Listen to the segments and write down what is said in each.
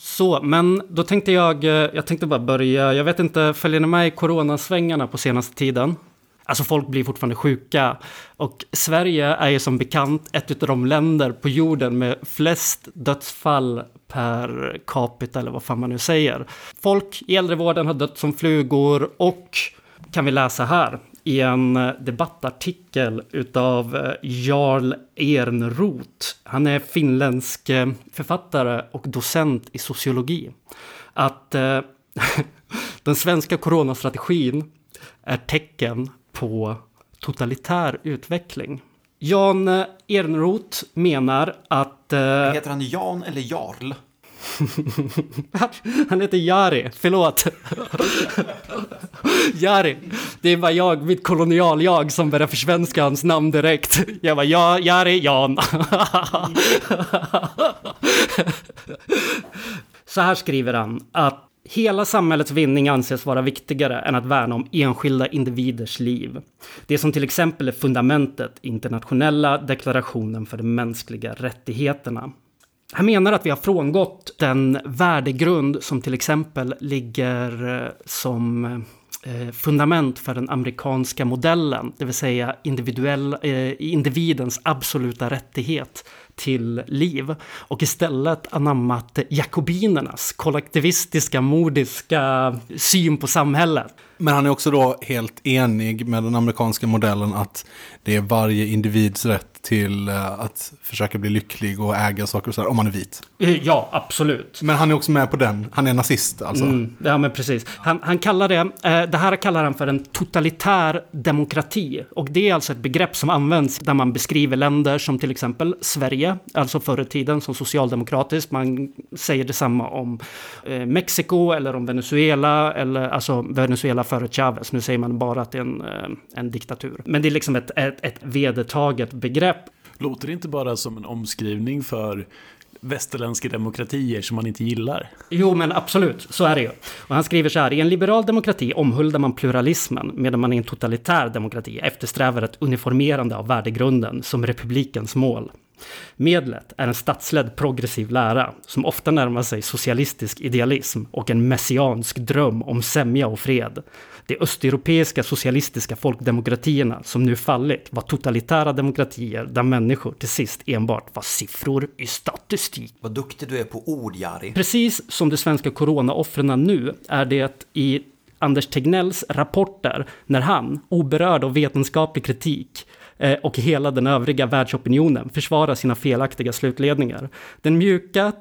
Så, men då tänkte jag, eh, jag tänkte bara börja, jag vet inte, följer ni med i coronasvängarna på senaste tiden? Alltså folk blir fortfarande sjuka. Och Sverige är ju som bekant ett av de länder på jorden med flest dödsfall per capita, eller vad fan man nu säger. Folk i äldrevården har dött som flugor och kan vi läsa här i en eh, debattartikel utav eh, Jarl Ernroth. Han är finländsk eh, författare och docent i sociologi. Att eh, den svenska coronastrategin är tecken på totalitär utveckling. Jan Ernroth menar att... Eh... Heter han Jan eller Jarl? han heter Jari, förlåt. Jari, det är bara jag, mitt kolonial-jag, som börjar försvenska hans namn direkt. Jag bara, ja, Jari, Jan. Så här skriver han att Hela samhällets vinning anses vara viktigare än att värna om enskilda individers liv. Det som till exempel är fundamentet i internationella deklarationen för de mänskliga rättigheterna. Han menar att vi har frångått den värdegrund som till exempel ligger eh, som eh, fundament för den amerikanska modellen, det vill säga individuell, eh, individens absoluta rättighet till liv och istället anammat jakobinernas kollektivistiska, mordiska syn på samhället. Men han är också då helt enig med den amerikanska modellen att det är varje individs rätt till uh, att försöka bli lycklig och äga saker och sådär, om man är vit. Eh, ja, absolut. Men han är också med på den. Han är nazist alltså. Mm, ja, men precis. Han, han kallar det, uh, det här kallar han för en totalitär demokrati. Och det är alltså ett begrepp som används där man beskriver länder som till exempel Sverige, alltså förr i tiden som socialdemokratiskt. Man säger detsamma om uh, Mexiko eller om Venezuela, eller alltså Venezuela före Chavez. Nu säger man bara att det är en, en diktatur. Men det är liksom ett, ett, ett vedertaget begrepp Låter det inte bara som en omskrivning för västerländska demokratier som man inte gillar. Jo, men absolut, så är det ju. Och han skriver så här, i en liberal demokrati omhuldar man pluralismen, medan man i en totalitär demokrati eftersträvar ett uniformerande av värdegrunden som republikens mål. Medlet är en statsledd progressiv lära som ofta närmar sig socialistisk idealism och en messiansk dröm om sämja och fred. De östeuropeiska socialistiska folkdemokratierna som nu fallit var totalitära demokratier där människor till sist enbart var siffror i statistik. Vad duktig du är på ord, Jari. Precis som de svenska coronaoffren nu är det i Anders Tegnells rapporter när han, oberörd av vetenskaplig kritik, Eh, och hela den övriga världsopinionen försvara sina felaktiga slutledningar. Den mjuka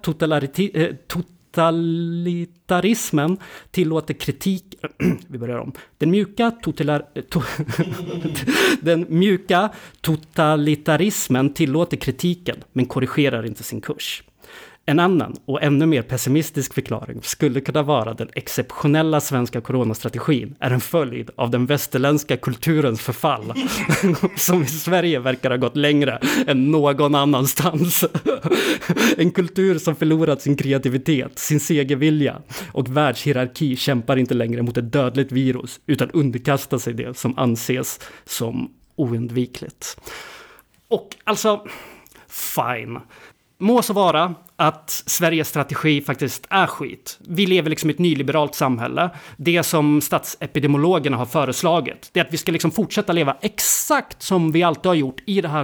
eh, totalitarismen tillåter kritik... vi börjar om. Den mjuka, totalar, eh, to, den mjuka totalitarismen tillåter kritiken, men korrigerar inte sin kurs. En annan och ännu mer pessimistisk förklaring skulle kunna vara den exceptionella svenska coronastrategin är en följd av den västerländska kulturens förfall, som i Sverige verkar ha gått längre än någon annanstans. en kultur som förlorat sin kreativitet, sin segervilja och världshierarki kämpar inte längre mot ett dödligt virus utan underkastar sig det som anses som oundvikligt. Och alltså, fine. Må så vara att Sveriges strategi faktiskt är skit. Vi lever liksom i ett nyliberalt samhälle. Det som statsepidemiologerna har föreslagit, det är att vi ska liksom fortsätta leva exakt som vi alltid har gjort i det här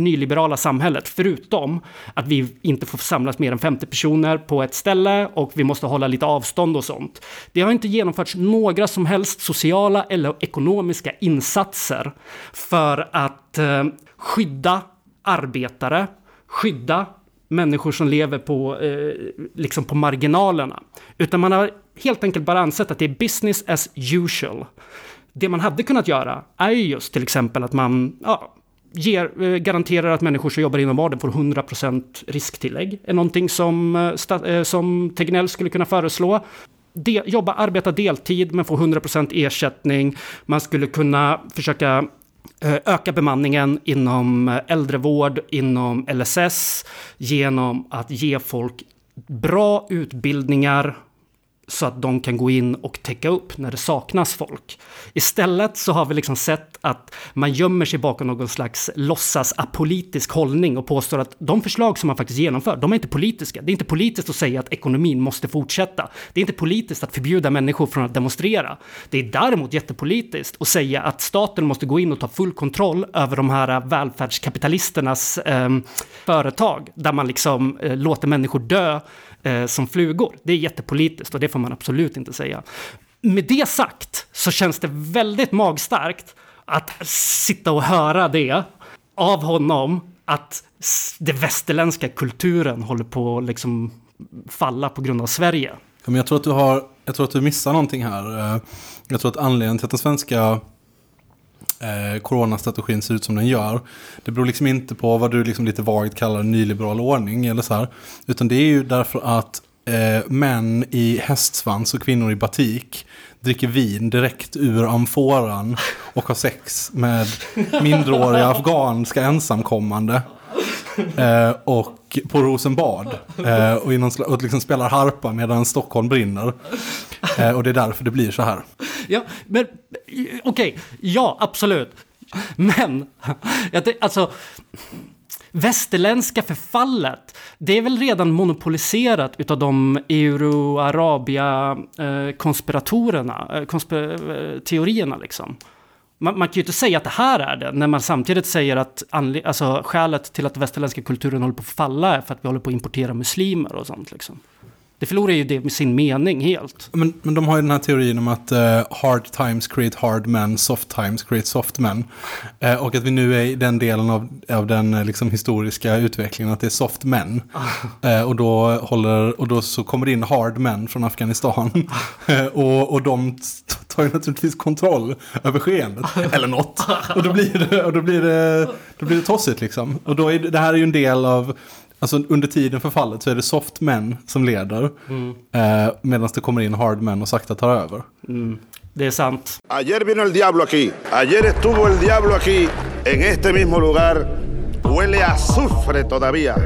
nyliberala samhället, förutom att vi inte får samlas mer än 50 personer på ett ställe och vi måste hålla lite avstånd och sånt. Det har inte genomförts några som helst sociala eller ekonomiska insatser för att eh, skydda arbetare, skydda människor som lever på, eh, liksom på marginalerna. Utan man har helt enkelt bara ansett att det är business as usual. Det man hade kunnat göra är ju just till exempel att man ja, ger, eh, garanterar att människor som jobbar inom vården får 100% risktillägg. är någonting som, eh, eh, som Tegnell skulle kunna föreslå. De, jobba, arbeta deltid men få 100% ersättning. Man skulle kunna försöka Eh, öka bemanningen inom eh, äldrevård, inom LSS, genom att ge folk bra utbildningar så att de kan gå in och täcka upp när det saknas folk. Istället så har vi liksom sett att man gömmer sig bakom någon slags låtsas apolitisk hållning och påstår att de förslag som man faktiskt genomför, de är inte politiska. Det är inte politiskt att säga att ekonomin måste fortsätta. Det är inte politiskt att förbjuda människor från att demonstrera. Det är däremot jättepolitiskt att säga att staten måste gå in och ta full kontroll över de här välfärdskapitalisternas eh, företag, där man liksom eh, låter människor dö eh, som flugor. Det är jättepolitiskt och det får man absolut inte säga. Med det sagt så känns det väldigt magstarkt att sitta och höra det av honom att den västerländska kulturen håller på att liksom falla på grund av Sverige. Men jag tror att du har, jag tror att du missar någonting här. Eh, jag tror att anledningen till att den svenska eh, coronastrategin ser ut som den gör. Det beror liksom inte på vad du liksom lite vagt kallar nyliberal ordning eller så här. Utan det är ju därför att eh, män i hästsvans och kvinnor i batik dricker vin direkt ur amforan och har sex med mindreåriga afghanska ensamkommande. Eh, och på Rosenbad. Eh, och, någon, och liksom spelar harpa medan Stockholm brinner. Eh, och det är därför det blir så här. Ja, men okej, okay, ja absolut. Men, alltså, västerländska förfallet, det är väl redan monopoliserat utav de euro-arabia eh, konspiratorerna, eh, konspir eh, teorierna liksom. Man, man, kan ju inte säga att det här är det, när man samtidigt säger att alltså, skälet till att den västerländska kulturen håller på att falla är för att vi håller på att importera muslimer och sånt. Liksom. Det förlorar ju det med sin mening helt. Men, men de har ju den här teorin om att uh, hard times create hard men, soft times create soft men. Uh, och att vi nu är i den delen av, av den uh, liksom, historiska utvecklingen att det är soft men. Uh, och, då håller, och då så kommer det in hard men från Afghanistan. och, och de tar ju naturligtvis kontroll över skeendet. Eller något. Och då blir det, och då blir det, då blir det tossigt liksom. Och då är det, det här är ju en del av Alltså under tiden för fallet så är det soft men som leder. Mm. Eh, Medan det kommer in hard men och sakta tar över. Mm. Det är sant. Ayer vino el diablo aquí. Ayer estuvo el diablo aquí. En este mismo lugar. Huele a azufre todavía.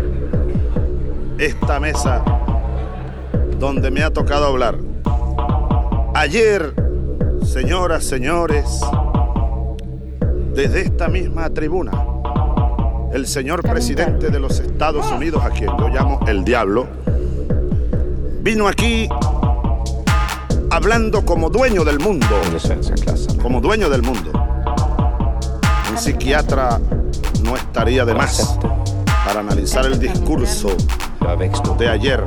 Esta mesa donde me ha tocado hablar. Ayer, señoras, señores, desde esta misma tribuna el señor presidente de los Estados Unidos, a quien yo llamo el diablo, vino aquí hablando como dueño del mundo, como dueño del mundo. Un psiquiatra no estaría de más para analizar el discurso de ayer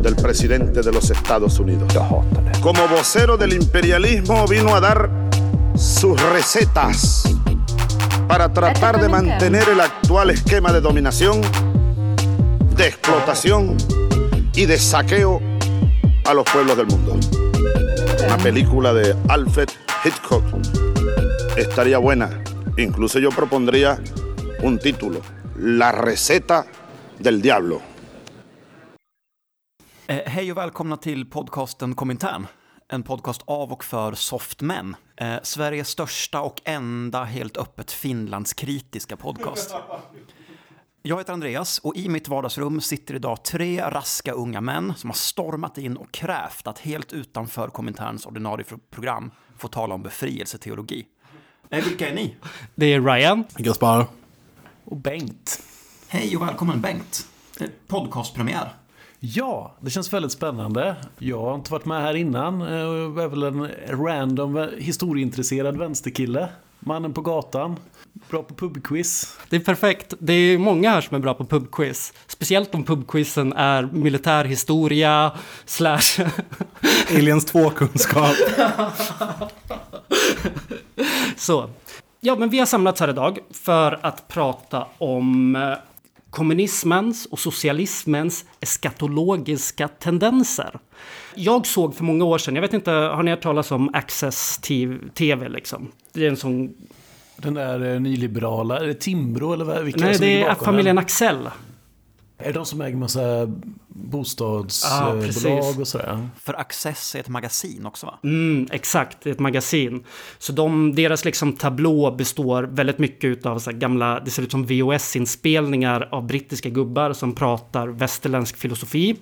del presidente de los Estados Unidos. Como vocero del imperialismo vino a dar sus recetas para tratar de mantener el actual esquema de dominación, de explotación y de saqueo a los pueblos del mundo. Una película de Alfred Hitchcock estaría buena. Incluso yo propondría un título, La receta del diablo. Eh, hej och välkomna till podcasten Komintern. En podcast av och för softmän. Eh, Sveriges största och enda helt öppet Finlandskritiska podcast. Jag heter Andreas och i mitt vardagsrum sitter idag tre raska unga män som har stormat in och krävt att helt utanför kommentarens ordinarie program få tala om befrielseteologi. Eh, vilka är ni? Det är Ryan. Gaspar. Och Bengt. Hej och välkommen Bengt. Eh, podcastpremiär. Ja, det känns väldigt spännande. Jag har inte varit med här innan. Jag är väl en random historieintresserad vänsterkille. Mannen på gatan. Bra på pubquiz. Det är perfekt. Det är många här som är bra på pubquiz. Speciellt om pubquizen är militärhistoria slash... Aliens 2-kunskap. Så. Ja, men vi har samlats här idag för att prata om eh, kommunismens och socialismens eskatologiska tendenser. Jag såg för många år sedan, jag vet inte, har ni hört talas om Access TV liksom? Det är en sån... Den där eh, nyliberala, är det Timbro eller vilka Nej, det är familjen Axel. Är det de som äger massa bostadsbolag ah, och sådär? För Access är ett magasin också va? Mm, exakt, ett magasin. Så de, deras liksom tablå består väldigt mycket av så gamla, det ser ut som VHS-inspelningar av brittiska gubbar som pratar västerländsk filosofi.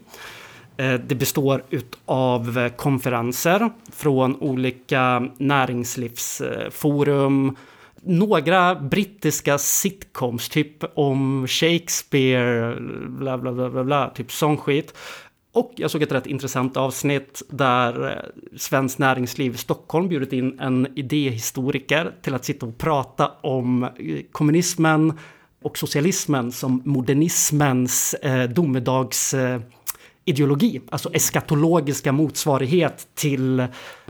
Eh, det består av konferenser från olika näringslivsforum, några brittiska sitcoms, typ om Shakespeare, bla bla bla bla, bla typ sån skit. Och jag såg ett rätt intressant avsnitt där eh, Svenskt Näringsliv Stockholm bjudit in en idéhistoriker till att sitta och prata om eh, kommunismen och socialismen som modernismens eh, domedags eh, ideologi, alltså eskatologiska motsvarighet till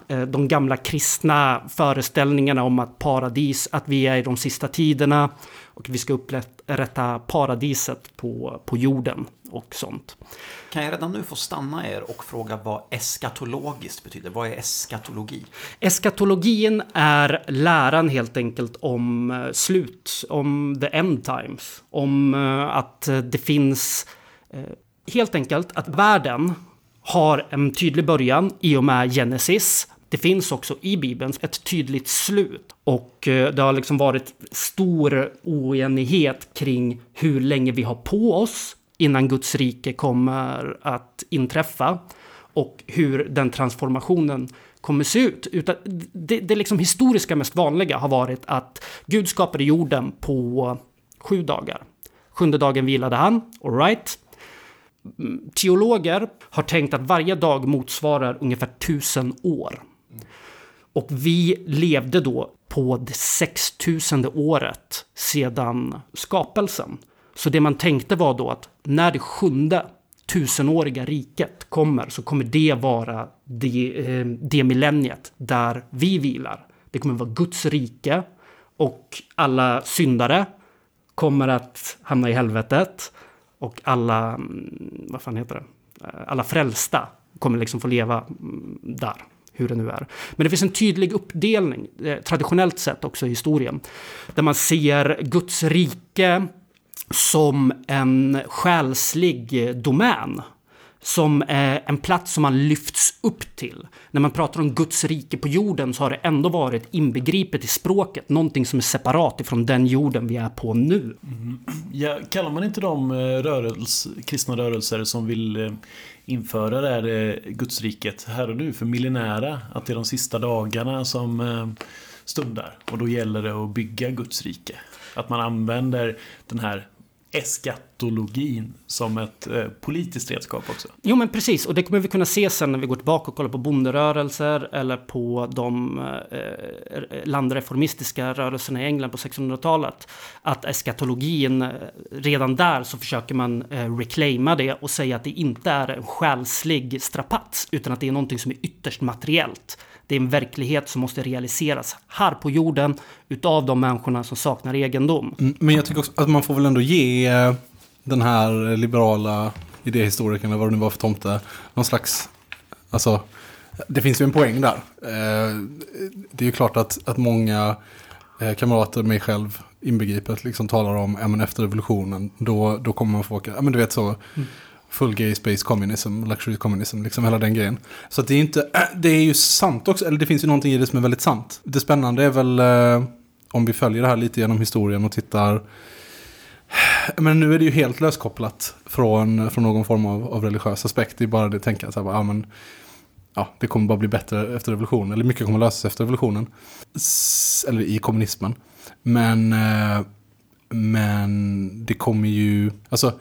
eh, de gamla kristna föreställningarna om att paradis, att vi är i de sista tiderna och vi ska upprätta paradiset på, på jorden och sånt. Kan jag redan nu få stanna er och fråga vad eskatologiskt betyder? Vad är eskatologi? Eskatologin är läran helt enkelt om eh, slut, om the end times, om eh, att det finns helt enkelt att världen har en tydlig början i och med Genesis. Det finns också i Bibeln ett tydligt slut och eh, det har liksom varit stor oenighet kring hur länge vi har på oss innan Guds rike kommer att inträffa och hur den transformationen kommer se ut. Utan det, det liksom historiska mest vanliga har varit att Gud skapade jorden på sju dagar. Sjunde dagen vilade han, alright teologer har tänkt att varje dag motsvarar ungefär tusen år. Och vi levde då på det sextusende året sedan skapelsen. Så det man tänkte var då att när det sjunde tusenåriga riket kommer så kommer det vara det, eh, det millenniet där vi vilar. Det kommer vara Guds rike och alla syndare kommer att hamna i helvetet och alla, mm, vad fan heter det, eh, alla frälsta kommer liksom få leva mm, där, hur det nu är. Men det finns en tydlig uppdelning, eh, traditionellt sett också i historien, där man ser Guds rike som en själslig domän som en plats som man lyfts upp till. När man pratar om Guds rike på jorden så har det ändå varit inbegripet i språket, någonting som är separat ifrån den jorden vi är på nu. Mm. Ja, kallar man inte de eh, rörels, kristna rörelser som vill eh, införa det här eh, Gudsriket här och nu för millenära? Att det är de sista dagarna som stundar och då gäller det att bygga Guds rike. Att man använder den här eskatologin som ett eh, politiskt redskap också. Jo men precis, och det kommer vi kunna se sen när vi går tillbaka och kollar på bonderörelser eller på de eh, landreformistiska rörelserna i England på 1600-talet. Att eskatologin, eh, redan där så försöker man eh, reclaima det och säga att det inte är en själslig strapats utan att det är någonting som är ytterst materiellt. Det är en verklighet som måste realiseras här på jorden utav de människorna som saknar egendom. Mm, men jag tycker också att man får väl ändå ge eh, den här liberala idéhistorikern, eller vad det nu var för tomte, någon slags, alltså, det finns ju en poäng där. Eh, det är ju klart att, att många eh, kamrater, mig själv inbegripet, liksom talar om, ja men efter revolutionen, då, då kommer man få, ja men du vet så, mm full gay space communism, luxury communism, liksom hela den grejen. Så det är inte, äh, det är ju sant också, eller det finns ju någonting i det som är väldigt sant. Det spännande är väl eh, om vi följer det här lite genom historien och tittar äh, men nu är det ju helt löskopplat från, från någon form av, av religiös aspekt. Det är bara det att tänka så här, ja, men, ja, det kommer bara bli bättre efter revolutionen. Eller mycket kommer lösas efter revolutionen. S eller i kommunismen. Men, eh, men det kommer ju, alltså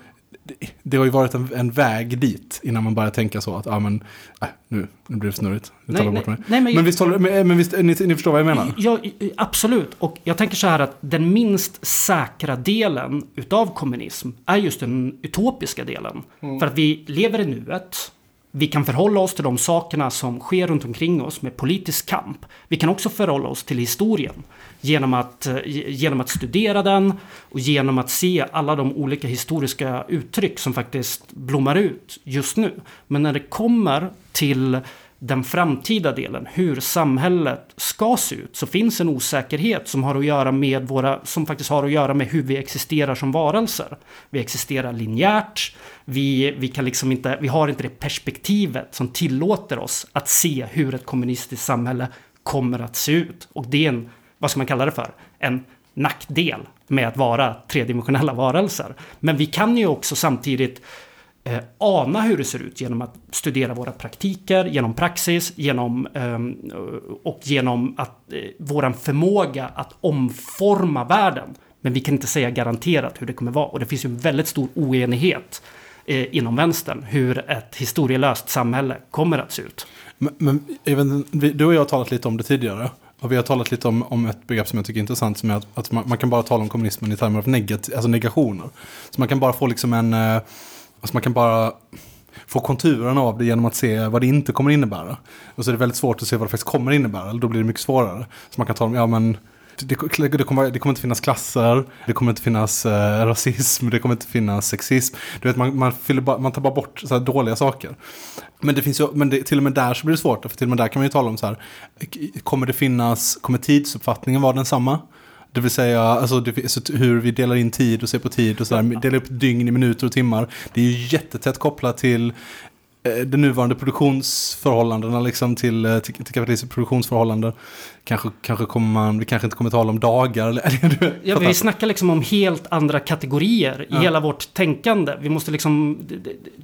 det har ju varit en, en, väg dit innan man börjar tänka så att, ah, men, äh, nu, nu blir det snurrigt. Vi nej, bort mig. Nej, men, men, visst, men, men visst, ni, ni förstår vad jag menar? Ja, absolut. Och jag tänker så här att den minst säkra delen utav kommunism är just den utopiska delen. Mm. För att vi lever i nuet. Vi kan förhålla oss till de sakerna som sker runt omkring oss med politisk kamp. Vi kan också förhålla oss till historien genom att, eh, genom att studera den och genom att se alla de olika historiska uttryck som faktiskt blommar ut just nu. Men när det kommer till den framtida delen, hur samhället ska se ut, så finns en osäkerhet som har att göra med våra, som faktiskt har att göra med hur vi existerar som varelser. Vi existerar linjärt, vi, vi, kan liksom inte, vi har inte det perspektivet som tillåter oss att se hur ett kommunistiskt samhälle kommer att se ut. Och det är en, vad ska man kalla det för, en nackdel med att vara tredimensionella varelser. Men vi kan ju också samtidigt eh, ana hur det ser ut genom att studera våra praktiker, genom praxis, genom eh, och genom att eh, våran förmåga att omforma världen. Men vi kan inte säga garanterat hur det kommer vara och det finns ju en väldigt stor oenighet eh, Eh, inom vänstern hur ett historielöst samhälle kommer att se ut. Men, men även, du och jag har talat lite om det tidigare. Och vi har talat lite om, om ett begrepp som jag tycker är intressant, som är att, att man, man, kan bara tala om kommunismen i termer av negat, alltså negationer. Så man kan bara få liksom en, eh, alltså man kan bara få konturen av det genom att se vad det inte kommer innebära. Och så är det väldigt svårt att se vad det faktiskt kommer innebära, då blir det mycket svårare. Så man kan tala om, ja men det, det, kommer, det kommer inte finnas klasser, det kommer inte finnas eh, rasism, det kommer inte finnas sexism. Du vet, man, man, bara, man tar bara bort så dåliga saker. Men, det finns ju, men det, till och med där så blir det svårt, för till och med där kan man ju tala om så här, kommer det finnas, kommer tidsuppfattningen vara densamma? Det vill säga alltså, det, hur vi delar in tid och ser på tid och sådär. Delar upp dygn i minuter och timmar. Det är ju jättetätt kopplat till de nuvarande produktionsförhållandena liksom till, eh, till, till kapitalistiska produktionsförhållanden. Kanske, kanske kommer man, vi kanske inte kommer tala om dagar. Eller, ja, vi snackar liksom om helt andra kategorier i ja. hela vårt tänkande. Vi måste liksom,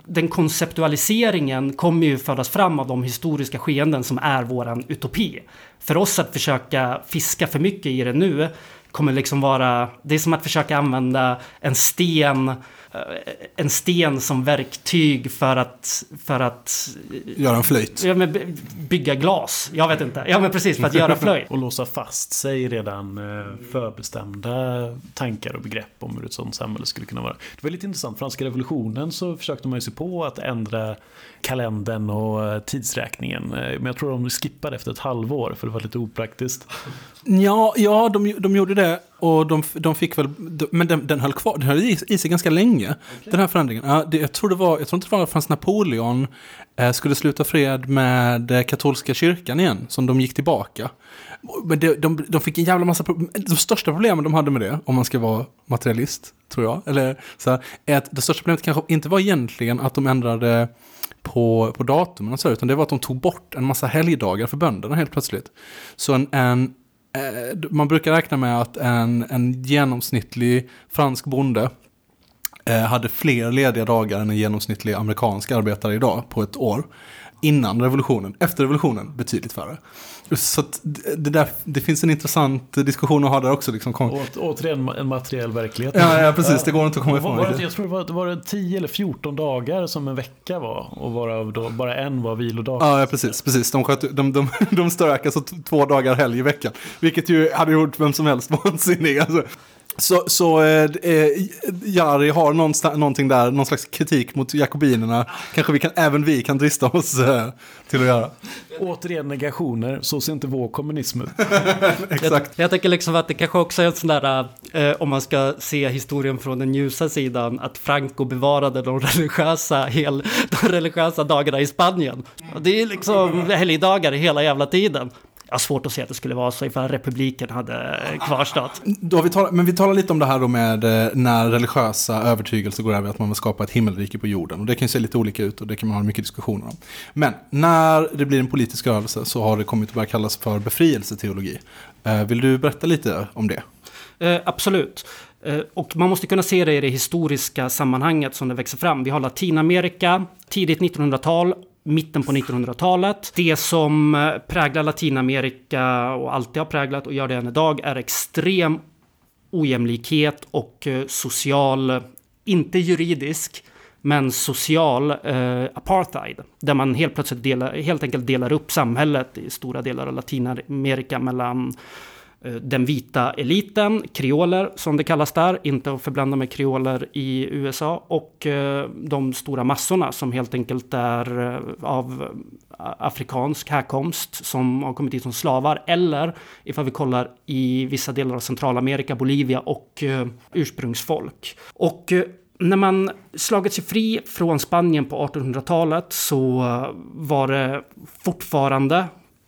den konceptualiseringen kommer ju föras fram av de historiska skeenden som är våran utopi. För oss att försöka fiska för mycket i det nu kommer liksom vara, det är som att försöka använda en sten Eh, en sten som verktyg för att... För att göra en flöjt? Ja, men bygga glas. Jag vet inte. Ja, men precis. För att göra flöjt. och låsa fast sig redan eh, förbestämda tankar och begrepp om hur ett sådant samhälle skulle kunna vara. Det var lite intressant. Franska revolutionen så försökte man ju sig på att ändra kalendern och eh, tidsräkningen. Men jag tror de skippade efter ett halvår för det var lite opraktiskt. Ja, ja de, de gjorde det. Och de, de fick väl, men den, den höll kvar, den höll i, i sig ganska länge, okay. den här förändringen. Ja, det, jag, tror det var, jag tror inte det var Frans Napoleon eh, skulle sluta fred med eh, katolska kyrkan igen, som de gick tillbaka. Men det, de, de fick en jävla massa problem. De största problemen de hade med det, om man ska vara materialist, tror jag, eller så här, är att det största problemet kanske inte var egentligen att de ändrade på, på datumen och så, utan det var att de tog bort en massa helgdagar för bönderna helt plötsligt. Så en, en Eh, man brukar räkna med att en, en genomsnittlig fransk bonde eh, hade fler lediga dagar än en genomsnittlig amerikansk arbetare idag på ett år. Innan revolutionen, efter revolutionen betydligt färre. Så det, där, det finns en intressant diskussion att ha där också. Liksom. Återigen en materiell verklighet. Ja, ja, precis. Det går inte att komma ifrån. Var, jag tror det var, var det 10 eller 14 dagar som en vecka var. Och varav då bara en var vilodag. Ja, precis. precis. De, sköt, de, de, de stök alltså två dagar helg i veckan. Vilket ju hade gjort vem som helst vansinnig. Alltså. Så, så eh, eh, Jari har någonting där, någon slags kritik mot jakobinerna. Kanske vi kan, även vi kan drista oss eh, till att göra. Återigen negationer, så ser inte vår kommunism ut. Exakt. Jag, jag tänker liksom att det kanske också är en sån där, eh, om man ska se historien från den ljusa sidan, att Franco bevarade de religiösa, hel, de religiösa dagarna i Spanien. Det är liksom helgdagar hela jävla tiden. Jag har svårt att se att det skulle vara så ifall republiken hade kvarstått. Då vi talar, men vi talar lite om det här då med eh, när religiösa övertygelser går över att man vill skapa ett himmelrike på jorden. Och det kan ju se lite olika ut och det kan man ha mycket diskussioner om. Men när det blir en politisk rörelse så har det kommit att börja kallas för befrielseteologi. Eh, vill du berätta lite om det? Eh, absolut. Eh, och man måste kunna se det i det historiska sammanhanget som det växer fram. Vi har Latinamerika, tidigt 1900-tal mitten på 1900-talet. Det som eh, präglar Latinamerika och alltid har präglat och gör det än idag är extrem ojämlikhet och eh, social, inte juridisk, men social eh, apartheid. Där man helt plötsligt delar, helt enkelt delar upp samhället i stora delar av Latinamerika mellan Eh, Eh, den vita eliten, kreoler som det kallas där, inte att förblanda med kreoler i USA, och eh, de stora massorna som helt enkelt är eh, av afrikansk härkomst som har kommit hit som slavar, eller ifall vi kollar i vissa delar av Centralamerika, Bolivia och ursprungsfolk. Och när man slagit sig fri från Spanien på 1800-talet så var det fortfarande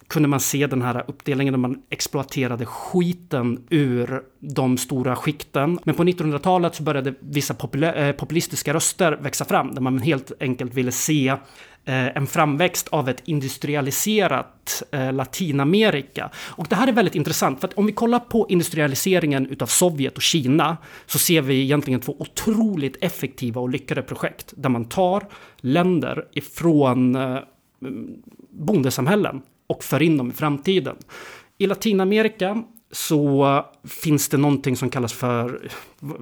kunde man se den här uppdelningen där man exploaterade skiten ur de stora skikten. Men på 1900-talet så började vissa eh, populistiska röster växa fram där man helt enkelt ville se eh, en framväxt av ett industrialiserat eh, Latinamerika. Och det här är väldigt intressant, för att om vi kollar på industrialiseringen utav Sovjet och Kina så ser vi egentligen två otroligt effektiva och lyckade projekt där man tar länder ifrån bondesamhällen och för in dem i framtiden. I Latinamerika så finns det någonting som kallas för,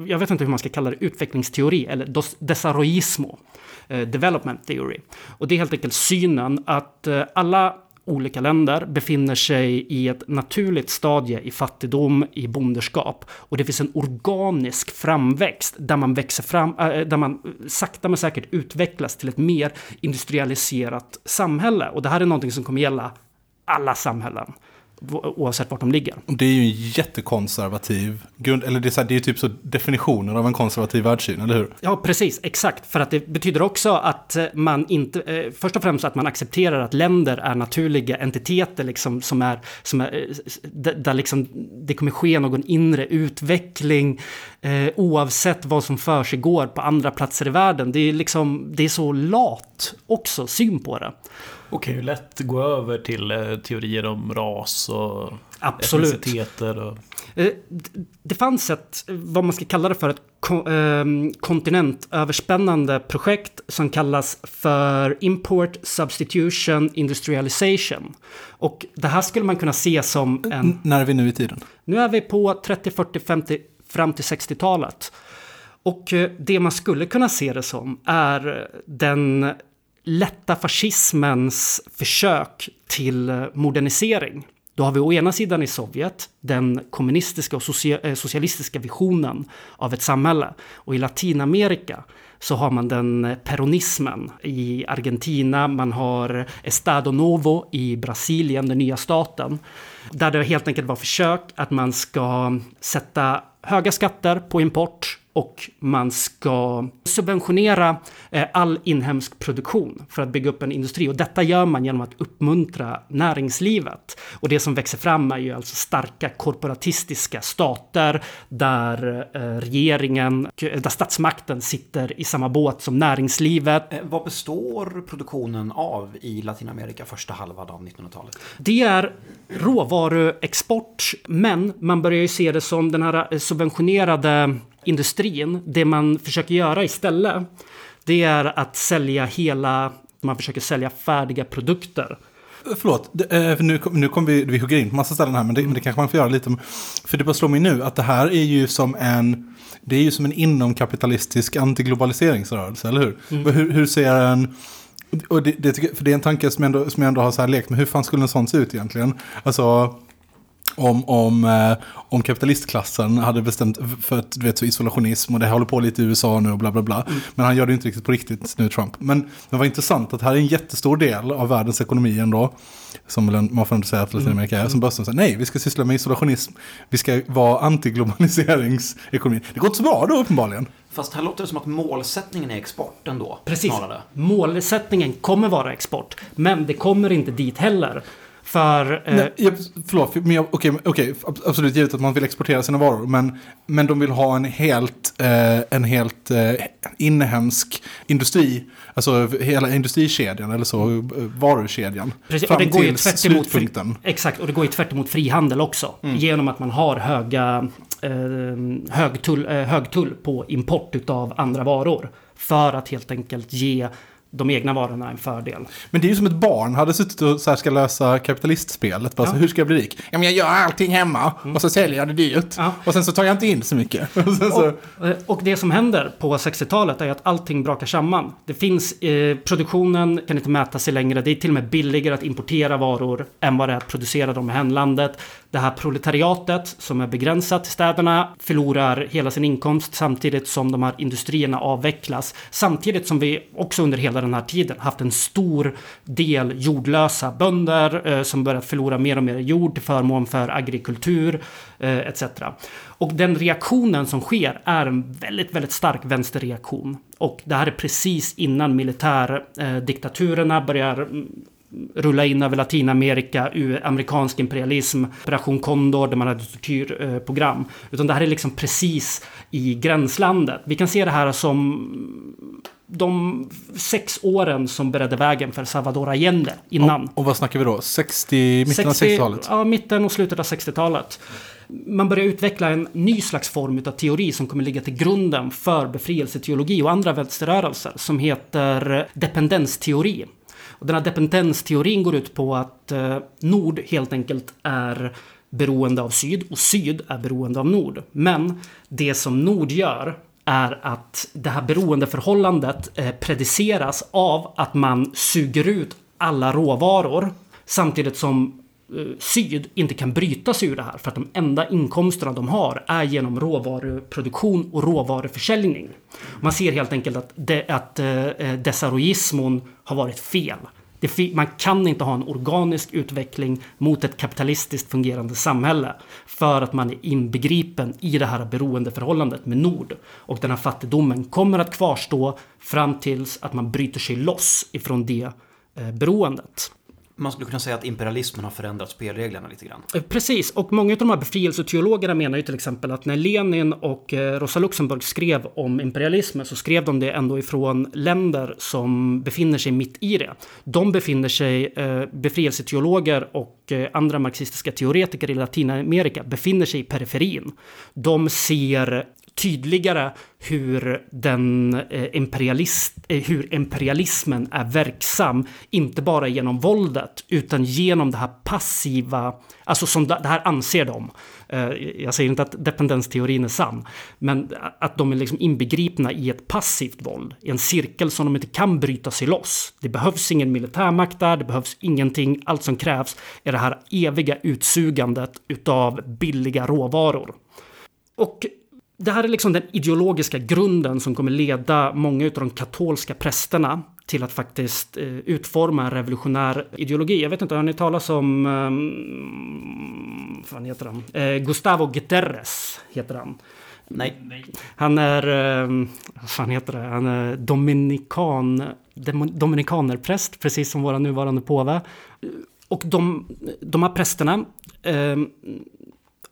jag vet inte hur man ska kalla det, utvecklingsteori eller desarrollismo, eh, development theory. Och det är helt enkelt synen att eh, alla olika länder befinner sig i ett naturligt stadie i fattigdom, i bonderskap. Och det finns en organisk framväxt där man växer fram, eh, där man sakta men säkert utvecklas till ett mer industrialiserat samhälle. Och det här är någonting som kommer gälla alla samhällen oavsett vart de ligger. Det är ju en jättekonservativ grund, eller det är, så här, det är typ så definitionen av en konservativ världssyn, eller hur? Ja, precis, exakt. För att det betyder också att man inte, eh, först och främst att man accepterar att länder är naturliga entiteter liksom som är, som är eh, där liksom det kommer ske någon inre utveckling eh, oavsett vad som för sig går på andra platser i världen. Det är liksom, det är så lat också, syn på det. Och kan ju lätt gå över till eh, teorier om ras och Absolut. Och... Eh, det fanns ett, vad man ska kalla det för, ett ehm, kontinentöverspännande projekt som kallas för Import Substitution Industrialization. Och det här skulle man kunna se som en... N när är vi nu i tiden? Nu är vi på 30, 40, 50, fram till 60-talet. Och eh, det man skulle kunna se det som är den lätta fascismens försök till eh, modernisering. Då har vi å ena sidan i Sovjet den kommunistiska och eh, socialistiska visionen av ett samhälle. Och i Latinamerika så har man den eh, peronismen i Argentina, man har Estado Novo i Brasilien, den nya staten. Där det helt enkelt var försök att man ska sätta höga skatter på import och man ska subventionera eh, all inhemsk produktion för att bygga upp en industri. Och detta gör man genom att uppmuntra näringslivet. Och det som växer fram är ju alltså starka korporatistiska stater där eh, regeringen, där statsmakten sitter i samma båt som näringslivet. Eh, vad består produktionen av i Latinamerika första halvan av 1900-talet? Det är råvaruexport, men man börjar ju se det som den här subventionerade industrin, det man försöker göra istället, det är att sälja hela, man försöker sälja färdiga produkter. Förlåt, för nu, nu kommer vi, vi hugger in på massa ställen här, men det, men det kanske man får göra lite. För det bara slår mig nu att det här är ju som en, det är ju som en inomkapitalistisk antiglobaliseringsrörelse, eller hur? Mm. Hur, hur ser en, och det, det, för det är en tanke som jag ändå, som jag ändå har så här lekt med, hur fan skulle en sån se ut egentligen? Alltså, om, om, eh, om kapitalistklassen hade bestämt för att, du vet, så isolationism och det håller på lite i USA nu och bla bla bla. Mm. Men han gör det inte riktigt på riktigt nu, Trump. Men det var intressant att här är en jättestor del av världens ekonomi ändå, som man får ändå säga att Latinamerika är, som börsen säger nej, vi ska syssla med isolationism, vi ska vara antiglobaliseringsekonomi. Det går inte så bra då uppenbarligen. Fast här låter det som att målsättningen är export ändå. Precis. Snarare. Målsättningen kommer vara export. Men det kommer inte dit heller. För... Eh... Nej, jag, förlåt, men jag, okej, okej, absolut givet att man vill exportera sina varor. Men, men de vill ha en helt, eh, en helt eh, inhemsk industri. Alltså hela industrikedjan eller så, eh, varukedjan. Precis, fram och det går ju tvärt emot fri, Exakt, och det går ju tvärt emot frihandel också. Mm. Genom att man har höga, eh, hög, tull, eh, hög tull på import av andra varor. För att helt enkelt ge de egna varorna en fördel. Men det är ju som ett barn hade suttit och så här ska lösa kapitalistspelet. Bara, ja. så, hur ska jag bli rik? Ja, men jag gör allting hemma mm. och så säljer jag det dyrt. Ja. Och sen så tar jag inte in så mycket. och, så... Eh, och, det som händer på 60-talet är att allting brakar samman. Det finns, eh, produktionen kan inte mäta sig längre. Det är till och med billigare att importera varor än vad det är att producera dem i hemlandet. Det här proletariatet som är begränsat till städerna förlorar hela sin inkomst samtidigt som de här industrierna avvecklas. Samtidigt som vi också under hela den här tiden haft en stor del jordlösa bönder eh, som börjat förlora mer och mer jord till förmån för agrikultur eh, etc. Och den reaktionen som sker är en väldigt, väldigt stark vänsterreaktion. Och det här är precis innan militärdiktaturerna eh, börjar mm, rulla in över Latinamerika, amerikansk imperialism, Operation Condor där man hade tortyrprogram. Utan det här är liksom precis i gränslandet. Vi kan se det här som de sex åren som beredde vägen för Salvador Allende innan. Och, och vad snackar vi då? 60, mitten 60, av 60-talet? Ja, mitten och slutet av 60-talet. Man börjar utveckla en ny slags form av teori som kommer ligga till grunden för befrielseteologi och andra vänsterrörelser som heter dependensteori. Och den här dependensteorin går ut på att eh, Nord helt enkelt är beroende av Syd och Syd är beroende av Nord. Men det som Nord gör är att det här beroendeförhållandet eh, prediceras av att man suger ut alla råvaror samtidigt som eh, Syd inte kan bryta sig ur det här för att de enda inkomsterna de har är genom råvaruproduktion och råvaruförsäljning. Man ser helt enkelt att, de, att eh, eh desarroismon har varit fel. man kan inte ha en organisk utveckling mot ett kapitalistiskt fungerande samhälle för att man är inbegripen i det här beroendeförhållandet med Nord. Och den här fattigdomen kommer att kvarstå fram tills att man bryter sig loss ifrån det eh, beroendet. Man skulle kunna säga att imperialismen har förändrat spelreglerna lite grann. Eh, precis, och många av de här befrielseteologerna menar ju till exempel att när Lenin och eh, Rosa Luxemburg skrev om imperialismen så skrev de det ändå ifrån länder som befinner sig mitt i det. De befinner sig, eh, befrielseteologer och andra marxistiska teoretiker i Latinamerika befinner sig i periferin. De ser tydligare hur, den, eh, imperialist, eh, hur imperialismen är verksam, inte bara genom våldet, utan genom det här passiva, alltså som det här anser de. Eh, jag säger inte att dependensteorin är sann, men att de är liksom inbegripna i ett passivt våld, i en cirkel som de inte kan bryta sig loss. Det behövs ingen militärmakt där, det behövs ingenting. Allt som krävs är det här eviga utsugandet utav billiga råvaror. Och det här är liksom den ideologiska grunden som kommer leda många av de katolska prästerna till att faktiskt eh, utforma en revolutionär ideologi. Jag vet inte, har ni talat om... Um, vad heter han? Eh, Gustavo Guterres heter han. Nej. Han är... Um, vad fan heter det? Han är dominikan... Dominikanerpräst, precis som vår nuvarande påve. Och de, de här prästerna um,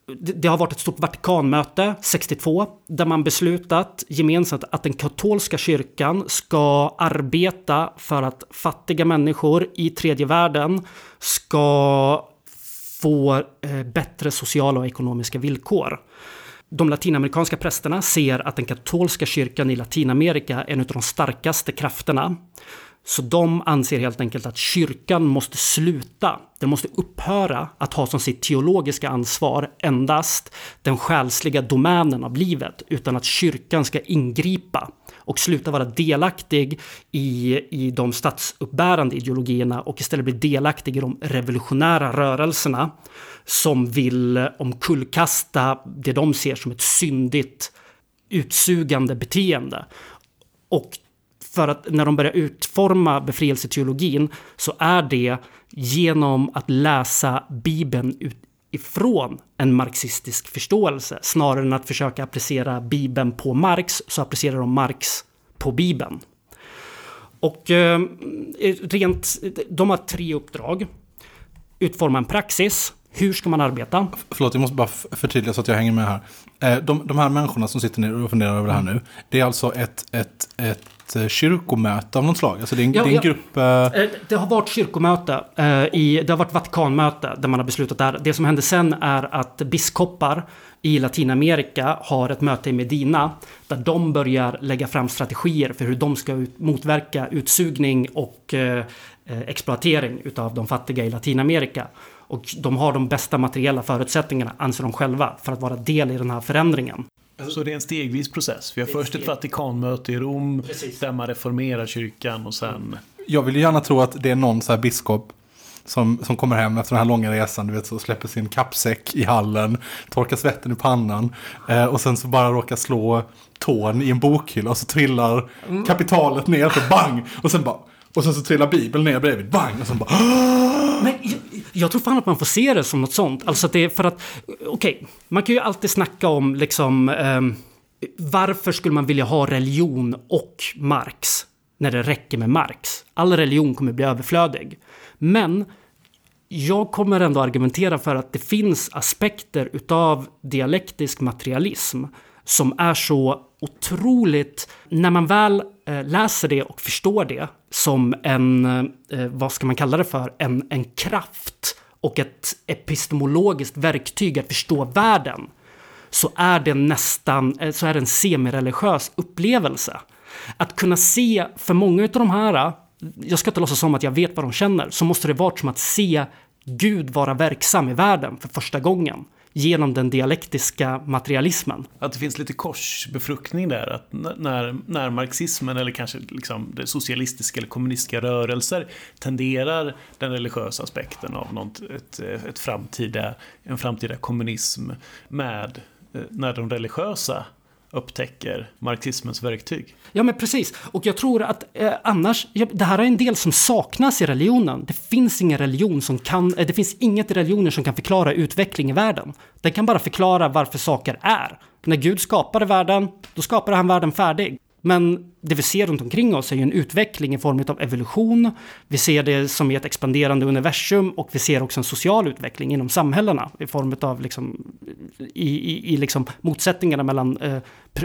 det har varit ett stort Vatikanmöte 62 där man beslutat gemensamt att den katolska kyrkan ska arbeta för att fattiga människor i tredje världen ska få eh, bättre sociala och ekonomiska villkor. De latinamerikanska prästerna ser att den katolska kyrkan i Latinamerika är en av de starkaste krafterna så de anser helt enkelt att kyrkan måste sluta. Den måste upphöra att ha som sitt teologiska ansvar endast den själsliga domänen av livet, utan att kyrkan ska ingripa och sluta vara delaktig i, i de statsuppbärande ideologierna och istället bli delaktig i de revolutionära rörelserna som vill omkullkasta det de ser som ett syndigt utsugande beteende. Och för att när de börjar utforma befrielseteologin så är det genom att läsa Bibeln ifrån en marxistisk förståelse. Snarare än att försöka applicera Bibeln på Marx så applicerar de Marx på Bibeln. Och eh, rent, de har tre uppdrag. Utforma en praxis. Hur ska man arbeta? Förlåt, jag måste bara förtydliga så att jag hänger med här. Eh, de, de här människorna som sitter ner och funderar över det här mm. nu. Det är alltså ett, ett, ett Eh, kyrkomöte av något slag? Alltså det är en, ja, det är en grupp... Uh... Det har varit kyrkomöte. I, det har varit Vatikanmöte där man har beslutat där. Det som händer sen är att biskopar i Latinamerika har ett möte i Medina där de börjar lägga fram strategier för hur de ska ut, motverka utsugning och exploatering utav de fattiga i Latinamerika. Och de har de bästa materiella förutsättningarna, anser de själva, för att vara del i den här förändringen. Så det är en stegvis process. Vi har först ett Vatikanmöte i Rom Precis. där man reformerar kyrkan och sen... Jag vill gärna tro att det är någon så här biskop som, som kommer hem efter den här långa resan, du vet, så släpper sin kappsäck i hallen, torkar svetten i pannan eh, och sen så bara råkar slå tån i en bokhylla och så trillar mm. kapitalet ner för bang och sen bara och sen så trillar Bibeln ner bredvid, bang och sen bara Men jag tror fan att man får se det som något sånt. Alltså att det är för att, okej, okay, man kan ju alltid snacka om liksom um, varför skulle man vilja ha religion och Marx? när det räcker med Marx. All religion kommer bli överflödig. Men jag kommer ändå argumentera för att det finns aspekter utav dialektisk materialism som är så otroligt, när man väl Eh, läser det och förstår det som en, eh, eh, vad ska man kalla det för, en, en kraft och ett epistemologiskt verktyg att förstå världen, så är det nästan, så är det en semireligiös upplevelse. Att kunna se, för många av de här, jag ska inte låtsas som att jag vet vad de känner, så måste det vara som att se Gud vara verksam i världen för första gången genom den dialektiska materialismen. Att det finns lite korsbefruktning där, att när, när marxismen eller kanske liksom det socialistiska eller kommunistiska rörelser tenderar den religiösa aspekten av något, ett, ett framtida, en framtida kommunism med eh, när de religiösa upptäcker marxismens verktyg. Ja, men precis. Och jag tror att eh, annars, ja, det här är en del som saknas i religionen. Det finns ingen religion som kan, eh, det finns inget i religioner som kan förklara utveckling i världen. Den kan bara förklara varför saker är. När Gud skapade världen, då skapade han världen färdig. Men det vi ser runt omkring oss är ju en utveckling i form av evolution. Vi ser det som i ett expanderande universum och vi ser också en social utveckling inom samhällena i form av liksom, i, i, i liksom motsättningarna mellan eh,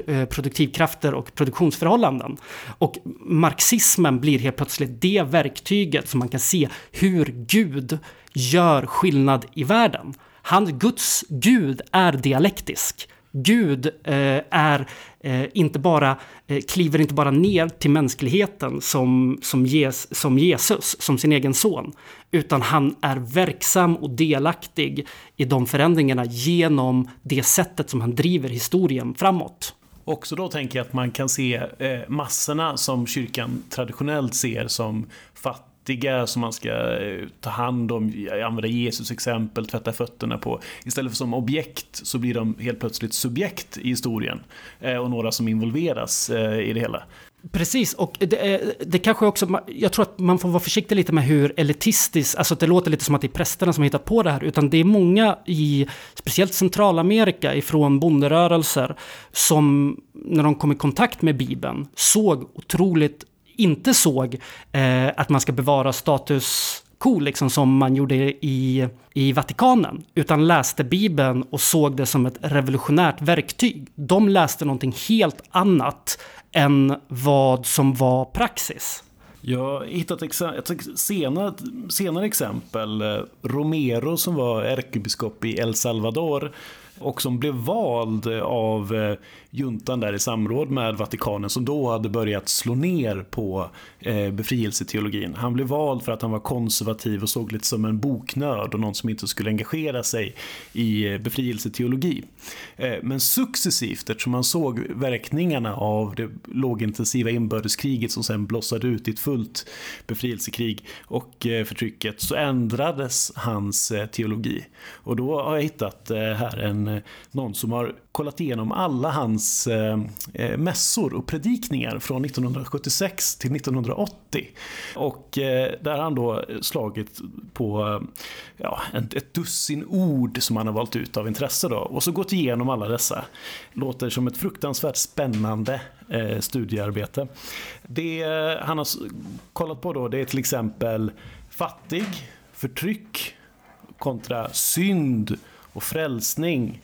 eh, produktivkrafter och produktionsförhållanden. Och marxismen blir helt plötsligt det verktyget som man kan se hur Gud gör skillnad i världen. Han, Guds Gud är dialektisk. Gud eh, är eh, inte bara, eh, kliver inte bara ner till mänskligheten som, som, ges, som Jesus, som sin egen son, utan han är verksam och delaktig i de förändringarna genom det sättet som han driver historien framåt. Också då tänker jag att man kan se eh, massorna som kyrkan traditionellt ser som fattiga fattiga som man ska eh, ta hand om, använda Jesus exempel, tvätta fötterna på. Istället för som objekt så blir de helt plötsligt subjekt i historien eh, och några som involveras eh, i det hela. Precis, och det, det kanske också, jag tror att man får vara försiktig lite med hur elitistiskt, alltså att det låter lite som att det är prästerna som har hittat på det här, utan det är många i, speciellt Centralamerika, ifrån bonderörelser, som när de kom i kontakt med Bibeln såg otroligt inte såg eh, att man ska bevara status quo, liksom som man gjorde i, i Vatikanen, utan läste Bibeln och såg det som ett revolutionärt verktyg. De läste någonting helt annat än vad som var praxis. Jag har hittat ett senare, senare exempel. Eh, Romero som var ärkebiskop i El Salvador och som blev vald eh, av eh, juntan där i samråd med Vatikanen som då hade börjat slå ner på eh, befrielseteologin. Han blev vald för att han var konservativ och såg lite som en boknörd och någon som inte skulle engagera sig i eh, befrielseteologi. Eh, men successivt, eftersom man såg verkningarna av det lågintensiva inbördeskriget som sen blossade ut i ett fullt befrielsekrig och eh, förtrycket, så ändrades hans teologi. Och då har jag hittat här en, Eh, någon som har kollat igenom alla hans eh, eh mässor och predikningar från 1976 till 1980. Och eh, där har han då slagit på eh, ja, ett, ett dussin ord som han har valt ut av intresse. Då. Och så gått igenom alla dessa. Låter som ett fruktansvärt spännande eh, studiearbete. Det han har kollat på då det är till exempel fattig, förtryck kontra synd och frälsning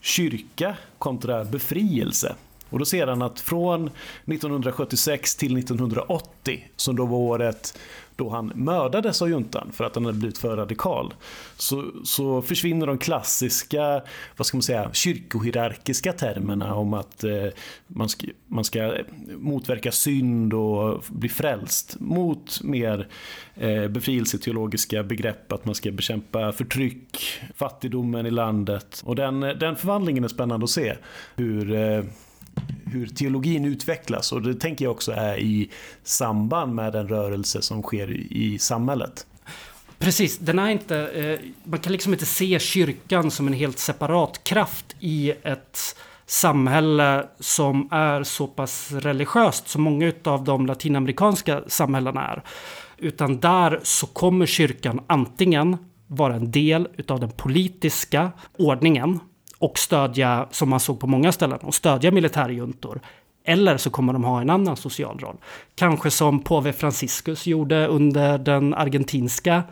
kyrka kontra befrielse. Och då ser han att från 1976 till 1980, som då var året då han mördades av juntan för att han hade blivit för radikal, så, så försvinner de klassiska, vad ska man säga, kyrkohierarkiska termerna om att eh, man, ska, man ska motverka synd och bli frälst mot mer eh, befrielseteologiska begrepp, att man ska bekämpa förtryck, fattigdomen i landet. Och den, den förvandlingen är spännande att se. Hur eh, hur teologin utvecklas och det tänker jag också är i samband med den rörelse som sker i samhället. Precis, den är inte, eh, man kan liksom inte se kyrkan som en helt separat kraft i ett samhälle som är så pass religiöst som många av de latinamerikanska samhällena är. Utan där så kommer kyrkan antingen vara en del utav den politiska ordningen och stödja, som man såg på många ställen, och stödja militärjuntor. Eller så kommer de ha en annan social roll. Kanske som påve Franciscus gjorde under den argentinska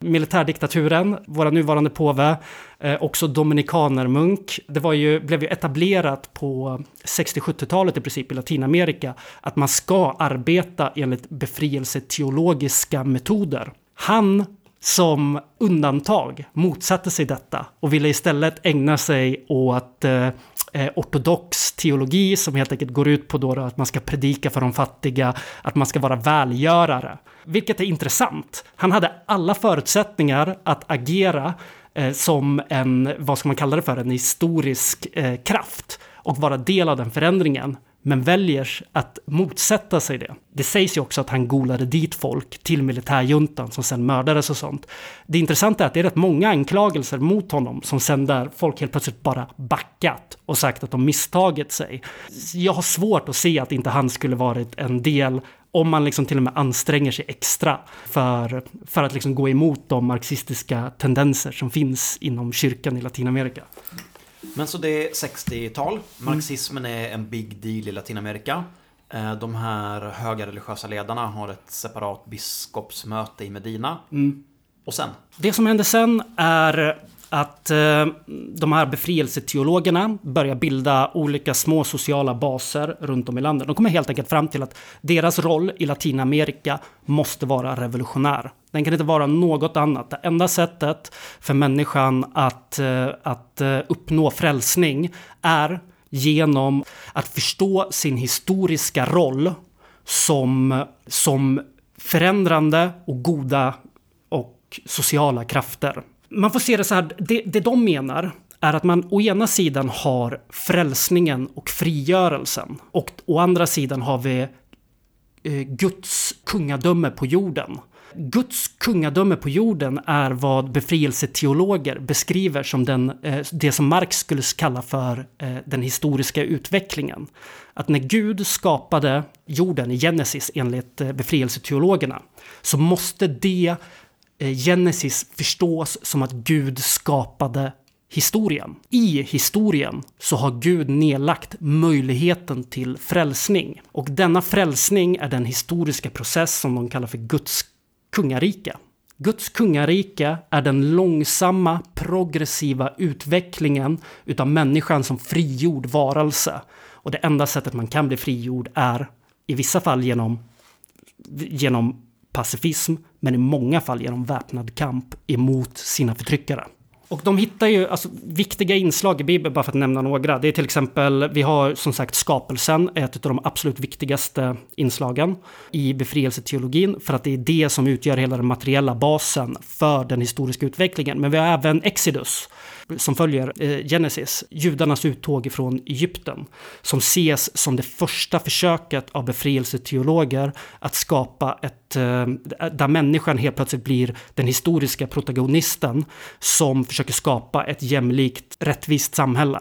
militärdiktaturen, våra nuvarande påve, eh, också dominikanermunk. Det var ju, blev ju etablerat på 60-70-talet i princip i Latinamerika att man ska arbeta enligt befrielseteologiska metoder. Han som undantag motsatte sig detta och ville istället ägna sig åt eh, eh, ortodox teologi som helt enkelt går ut på då att man ska predika för de fattiga, att man ska vara välgörare. Vilket är intressant. Han hade alla förutsättningar att agera eh, som en, vad ska man kalla det för, en historisk eh, kraft och vara del av den förändringen men väljer att motsätta sig det. Det sägs ju också att han golade dit folk till militärjuntan som sen mördades och sånt. Det intressanta är att det är rätt många anklagelser mot honom som sen där folk helt plötsligt bara backat och sagt att de misstagit sig. Jag har svårt att se att inte han skulle varit en del om man liksom till och med anstränger sig extra för, för att liksom gå emot de marxistiska tendenser som finns inom kyrkan i Latinamerika. Men så det är 60-tal. Marxismen är en big deal i Latinamerika. Eh, de här höga religiösa ledarna har ett separat biskopsmöte i Medina. Mm. Och sen? Det som händer sen är att eh, de här befrielseteologerna börjar bilda olika små sociala baser runt om i landet. De kommer helt enkelt fram till att deras roll i Latinamerika måste vara revolutionär. Den kan inte vara något annat. Det enda sättet för människan att, eh, att eh, uppnå frälsning är genom att förstå sin historiska roll som, som förändrande och goda och sociala krafter man får se det så här, det, det de menar är att man å ena sidan har frälsningen och frigörelsen och å andra sidan har vi eh, Guds kungadöme på jorden. Guds kungadöme på jorden är vad befrielseteologer beskriver som den, eh, det som Marx skulle kalla för eh, den historiska utvecklingen. Att när Gud skapade jorden i Genesis enligt befrielseteologerna så måste det Eh, Genesis förstås som att Gud skapade historien. I historien så har Gud nedlagt möjligheten till frälsning. Och denna frälsning är den historiska process som de kallar för Guds kungarike. Guds kungarike är den långsamma progressiva utvecklingen utav människan som frigjord varelse. Och det enda sättet man kan bli frigjord är i vissa fall genom, genom pacifism, men i många fall genom väpnad kamp emot sina förtryckare. Och de hittar ju alltså, viktiga inslag i Bibeln, bara för att nämna några. Det är till exempel, vi har som sagt skapelsen, ett av de absolut viktigaste inslagen i befrielseteologin, för att det är det som utgör hela den materiella basen för den historiska utvecklingen. Men vi har även Exodus, som följer eh, Genesis, judarnas uttåg från Egypten, som ses som det första försöket av befrielseteologer att skapa ett, eh, där människan helt plötsligt blir den historiska protagonisten som försöker skapa ett jämlikt, rättvist samhälle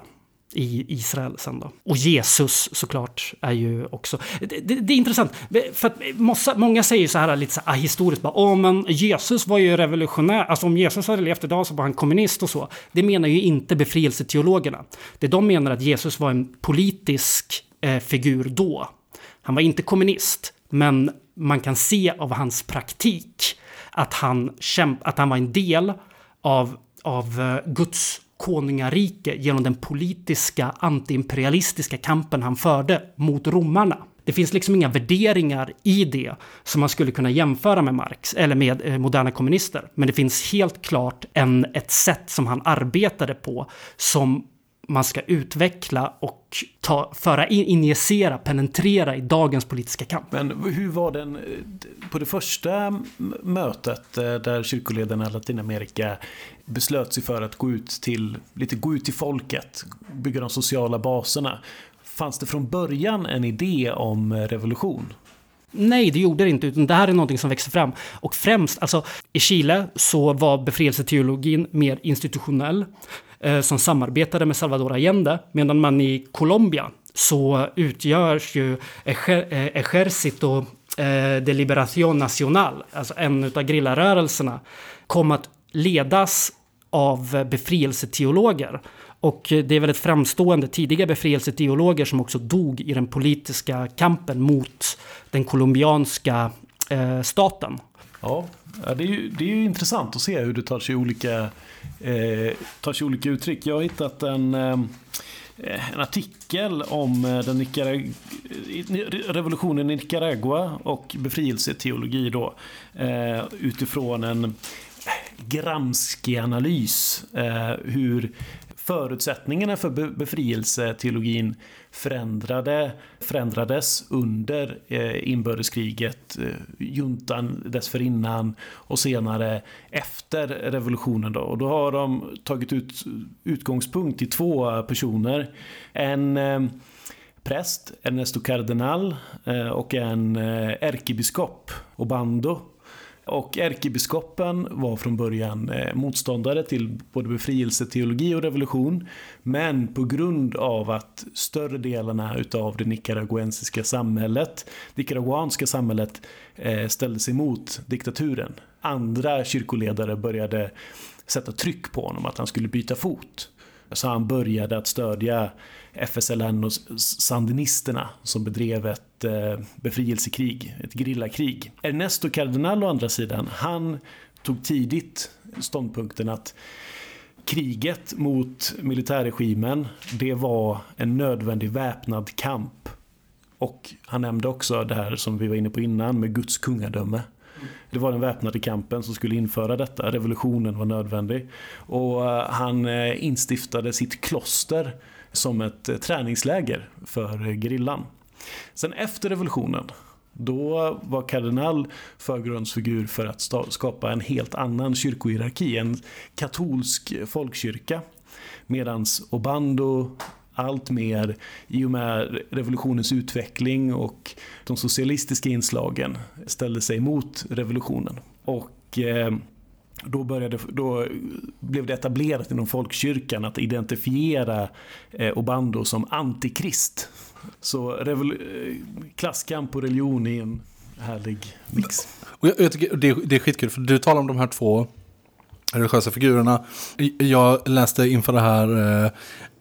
i Israel sen då. Och Jesus såklart är ju också... Det, det, det är intressant, för att många, många säger så här lite så här historiskt bara, åh men Jesus var ju revolutionär, alltså om Jesus hade levt idag så var han kommunist och så. Det menar ju inte befrielseteologerna. Det de menar är att Jesus var en politisk eh, figur då. Han var inte kommunist, men man kan se av hans praktik att han, kämp, att han var en del av, av eh, Guds konungarike genom den politiska antiimperialistiska kampen han förde mot romarna. Det finns liksom inga värderingar i det som man skulle kunna jämföra med Marx eller med eh, moderna kommunister. Men det finns helt klart en, ett sätt som han arbetade på som man ska utveckla och ta, föra in, injicera, penetrera i dagens politiska kamp. Men hur var den eh, på det första mötet eh, där kyrkoledarna i Latinamerika beslöt sig för att gå ut till, lite gå ut till folket, bygga de sociala baserna. Fanns det från början en idé om revolution? Nej, det gjorde det inte, utan det här är någonting som växte fram. Och främst, alltså i Chile så var befrielseteologin mer institutionell, eh, Eh, som samarbetade med Salvador Allende, medan man i Colombia så utgörs ju eh, Ejército eh, de Liberación Nacional, alltså en av grillarörelserna, kom att ledas av befrielseteologer. Och det är väldigt framstående tidiga befrielseteologer som också dog i den politiska kampen mot den colombianska eh, staten. Ja, det är, ju, det är ju intressant att se hur det tar sig olika, eh, tar sig olika uttryck. Jag har hittat en, eh, en artikel om eh, den Nicarag eh, revolutionen i Nicaragua och befrielseteologi då. Eh, utifrån en gramskig analys. Eh, hur förutsättningarna för befrielseteologin förändrade, förändrades under eh, inbördeskriget, eh, juntan dessförinnan och senare efter revolutionen. Då. Och då har de tagit ut utgångspunkt i två personer. En eh, präst, Ernesto Cardenal, och en ärkebiskop, Obando och ärkebiskopen var från början eh, motståndare till både befrielseteologi och revolution. Men på grund av att större delarna utav det nicaraguensiska samhället, nicaraguanska samhället, eh, ställde sig emot diktaturen. Andra kyrkoledare började sätta tryck på honom att han skulle byta fot. Så han började att stödja FSLN och sandinisterna som bedrev ett eh, befrielsekrig, ett grillakrig. Ernesto Cardenal å andra sidan, han tog tidigt ståndpunkten att kriget mot militärregimen, det var en nödvändig väpnad kamp. Och han nämnde också det här som vi var inne på innan med Guds kungadöme. Det var den väpnade kampen som skulle införa detta. Revolutionen var nödvändig. Och eh, han eh, instiftade sitt kloster som ett eh, träningsläger för eh, grillan. Sen efter revolutionen då var kardinal förgrundsfigur för att skapa en helt annan kyrkohierarki, en katolsk folkkyrka. Medan Obando allt mer i och med revolutionens utveckling och de socialistiska inslagen ställde sig mot revolutionen. Och eh, då, började, då blev det etablerat inom folkkyrkan att identifiera eh, Obando som antikrist. Så eh, klasskamp och religion är en härlig mix. Och jag, jag tycker det, det är skitkul, för du talar om de här två religiösa figurerna. Jag läste inför det här eh,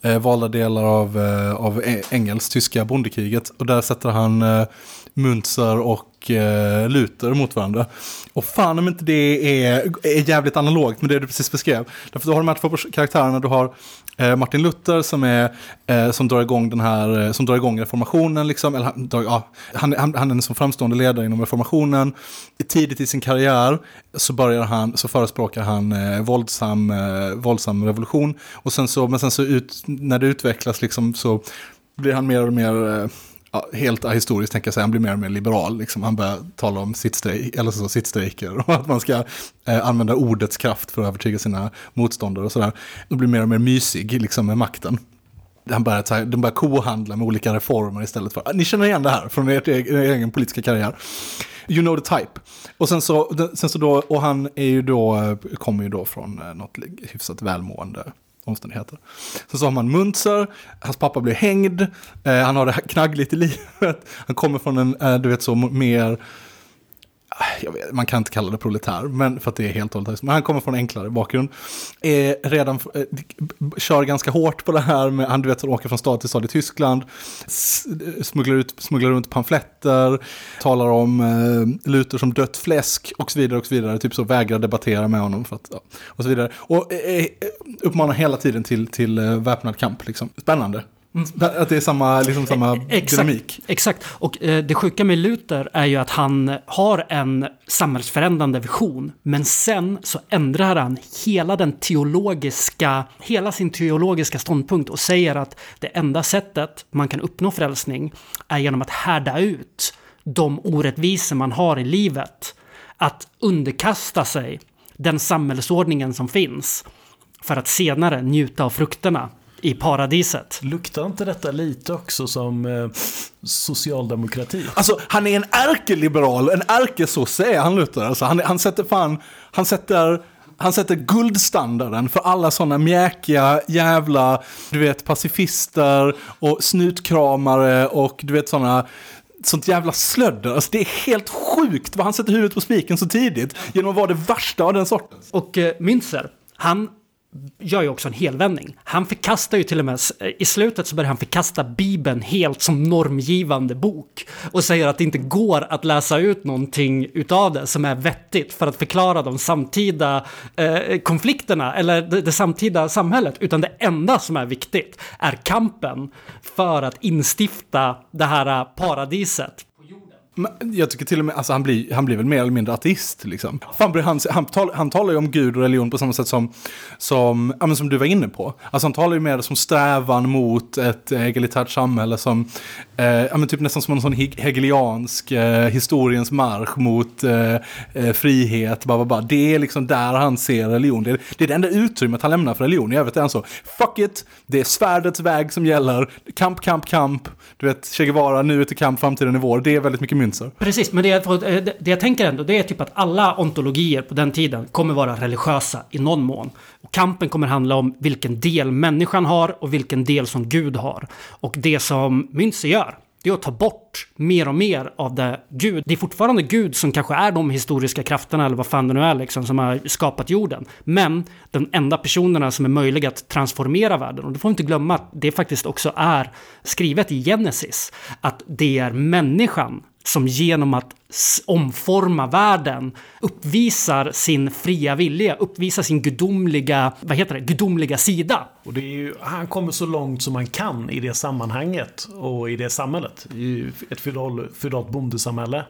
eh valda delar av, eh, av Engels tyska bondekriget. Och där sätter han eh, Munzer och eh, Luther mot varandra. Och fan om inte det är, är jävligt analogt med det du precis beskrev. Därför du har de här två karaktärerna, du har Eh, Martin Luther som, är, eh, som drar igång den här, eh, som drar igång reformationen. Liksom, eller, ja, han, han, han är en som framstående ledare inom reformationen. Tidigt i sin karriär så, börjar han, så förespråkar han eh, våldsam, eh, våldsam revolution. Och sen så, men sen så ut, när det utvecklas liksom, så blir han mer och mer eh, ja, helt historiskt tänker jag säga, han blir mer och mer liberal. Liksom. Han börjar tala om sittstrejk, eller så, sittstrejker och att man ska eh, använda ordets kraft för att övertyga sina motståndare och sådär. Och blir mer och mer mysig liksom, med makten. Han börjar, de börjar kohandla med olika reformer istället för, ah, ni känner igen det här från er, er, er egen politiska karriär. You know the type. Och sen så, sen så då, och han är ju då, eh, kommer ju då från eh, något hyfsat välmående omständigheter. Så har man Munzer, hans pappa blir hängd, eh, han har det knaggligt i livet, han kommer från en, eh, du vet så, mer vet, man kan inte kalla det proletär, men för att det är helt och hållet Men han kommer från enklare bakgrund. Är redan, eh, kör ganska hårt på det här med, han du vet, åker från stad till stad i Tyskland, eh, smugglar, ut, smugglar runt pamfletter, talar om eh, Luther som dött fläsk och så vidare och så vidare. Typ så vägrar debattera med honom för att, ja, och så vidare. Och eh, eh uppmanar hela tiden till, till väpnad kamp. Liksom. Spännande. Mm. Att det är samma, liksom samma exakt, dynamik. Exakt. Och eh, det sjuka med Luther är ju att han har en samhällsförändrande vision. Men sen så ändrar han hela den teologiska, hela sin teologiska ståndpunkt och säger att det enda sättet man kan uppnå frälsning är genom att härda ut de orättvisor man har i livet. Att underkasta sig den samhällsordningen som finns för att senare njuta av frukterna i paradiset. Luktar inte detta lite också som eh, socialdemokrati? Alltså, han är en ärkeliberal, en ärkesosse är han Luther. Alltså, han, han sätter fan, han sätter han sätter guldstandarden för alla sådana mjäkiga jävla, du vet, pacifister och snutkramare och du vet sådana sånt jävla slödder. Alltså det är helt sjukt vad han sätter huvudet på spiken så tidigt genom att vara det värsta av den sorten. Och eh, Münzer, han gör ju också en helvändning. Han förkastar ju till och med, eh, i slutet så börjar han förkasta Bibeln helt som normgivande bok och säger att det inte går att läsa ut någonting utav det som är vettigt för att förklara de samtida eh, konflikterna eller det, det samtida samhället, utan det enda som är viktigt är kampen för att instifta det här eh, paradiset jag tycker till och med, alltså han blir, han blir väl mer eller mindre ateist liksom. Han, han, tal, han talar ju om Gud och religion på samma sätt som, som, ja, som du var inne på. Alltså han talar ju mer som strävan mot ett egalitärt samhälle som, eh, ja men typ nästan som en sån hegeliansk eh, historiens marsch mot eh, eh frihet, bara, bara. Det är liksom där han ser religion. Det är, det är det enda utrymmet han lämnar för religion. I övrigt är han så, fuck it, det är svärdets väg som gäller, kamp, kamp, kamp. Du vet, Che Guevara, nu är kamp, framtiden är vår. Det är väldigt mycket Münzer. Precis, men det jag, eh, det jag tänker ändå det är typ att alla ontologier på den tiden kommer vara religiösa i någon mån. Och kampen kommer handla om vilken del människan har och vilken del som Gud har. Och det som Münzer gör, det är att ta bort mer och mer av det Gud. Det är fortfarande Gud som kanske är de historiska krafterna eller vad fan det nu är liksom som har skapat jorden. Men de enda personerna som är möjliga att transformera världen. Och det får vi inte glömma att det faktiskt också är skrivet i Genesis. Att det är människan som genom att omforma världen uppvisar sin fria vilja, uppvisar sin gudomliga, vad heter det, gudomliga sida. Och det är ju, han kommer så långt som man kan i det sammanhanget och i det samhället. I ett feodalt bondesamhälle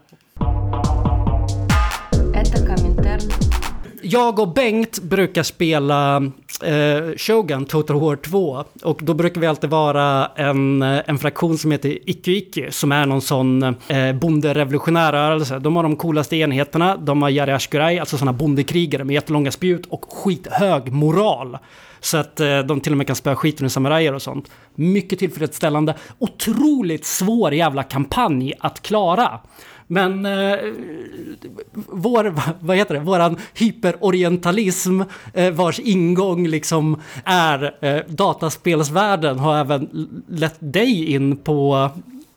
jag och Bengt brukar spela eh, Shogun Total War 2. Och då brukar vi alltid vara en, eh, en fraktion som heter Iku-Iku, som är någon sån eh, bonderevolutionär rörelse. De har de coolaste enheterna, de har Yari Ashkurai, alltså sådana bondekrigare med jättelånga spjut och skithög moral. Så att eh, de till och med kan spöa skiten ur samurajer och sånt. Mycket tillfredsställande. Otroligt svår jävla kampanj att klara. Men eh, vår, vad heter det, våran hyperorientalism eh, vars ingång liksom är eh, dataspelsvärlden har även lett dig in på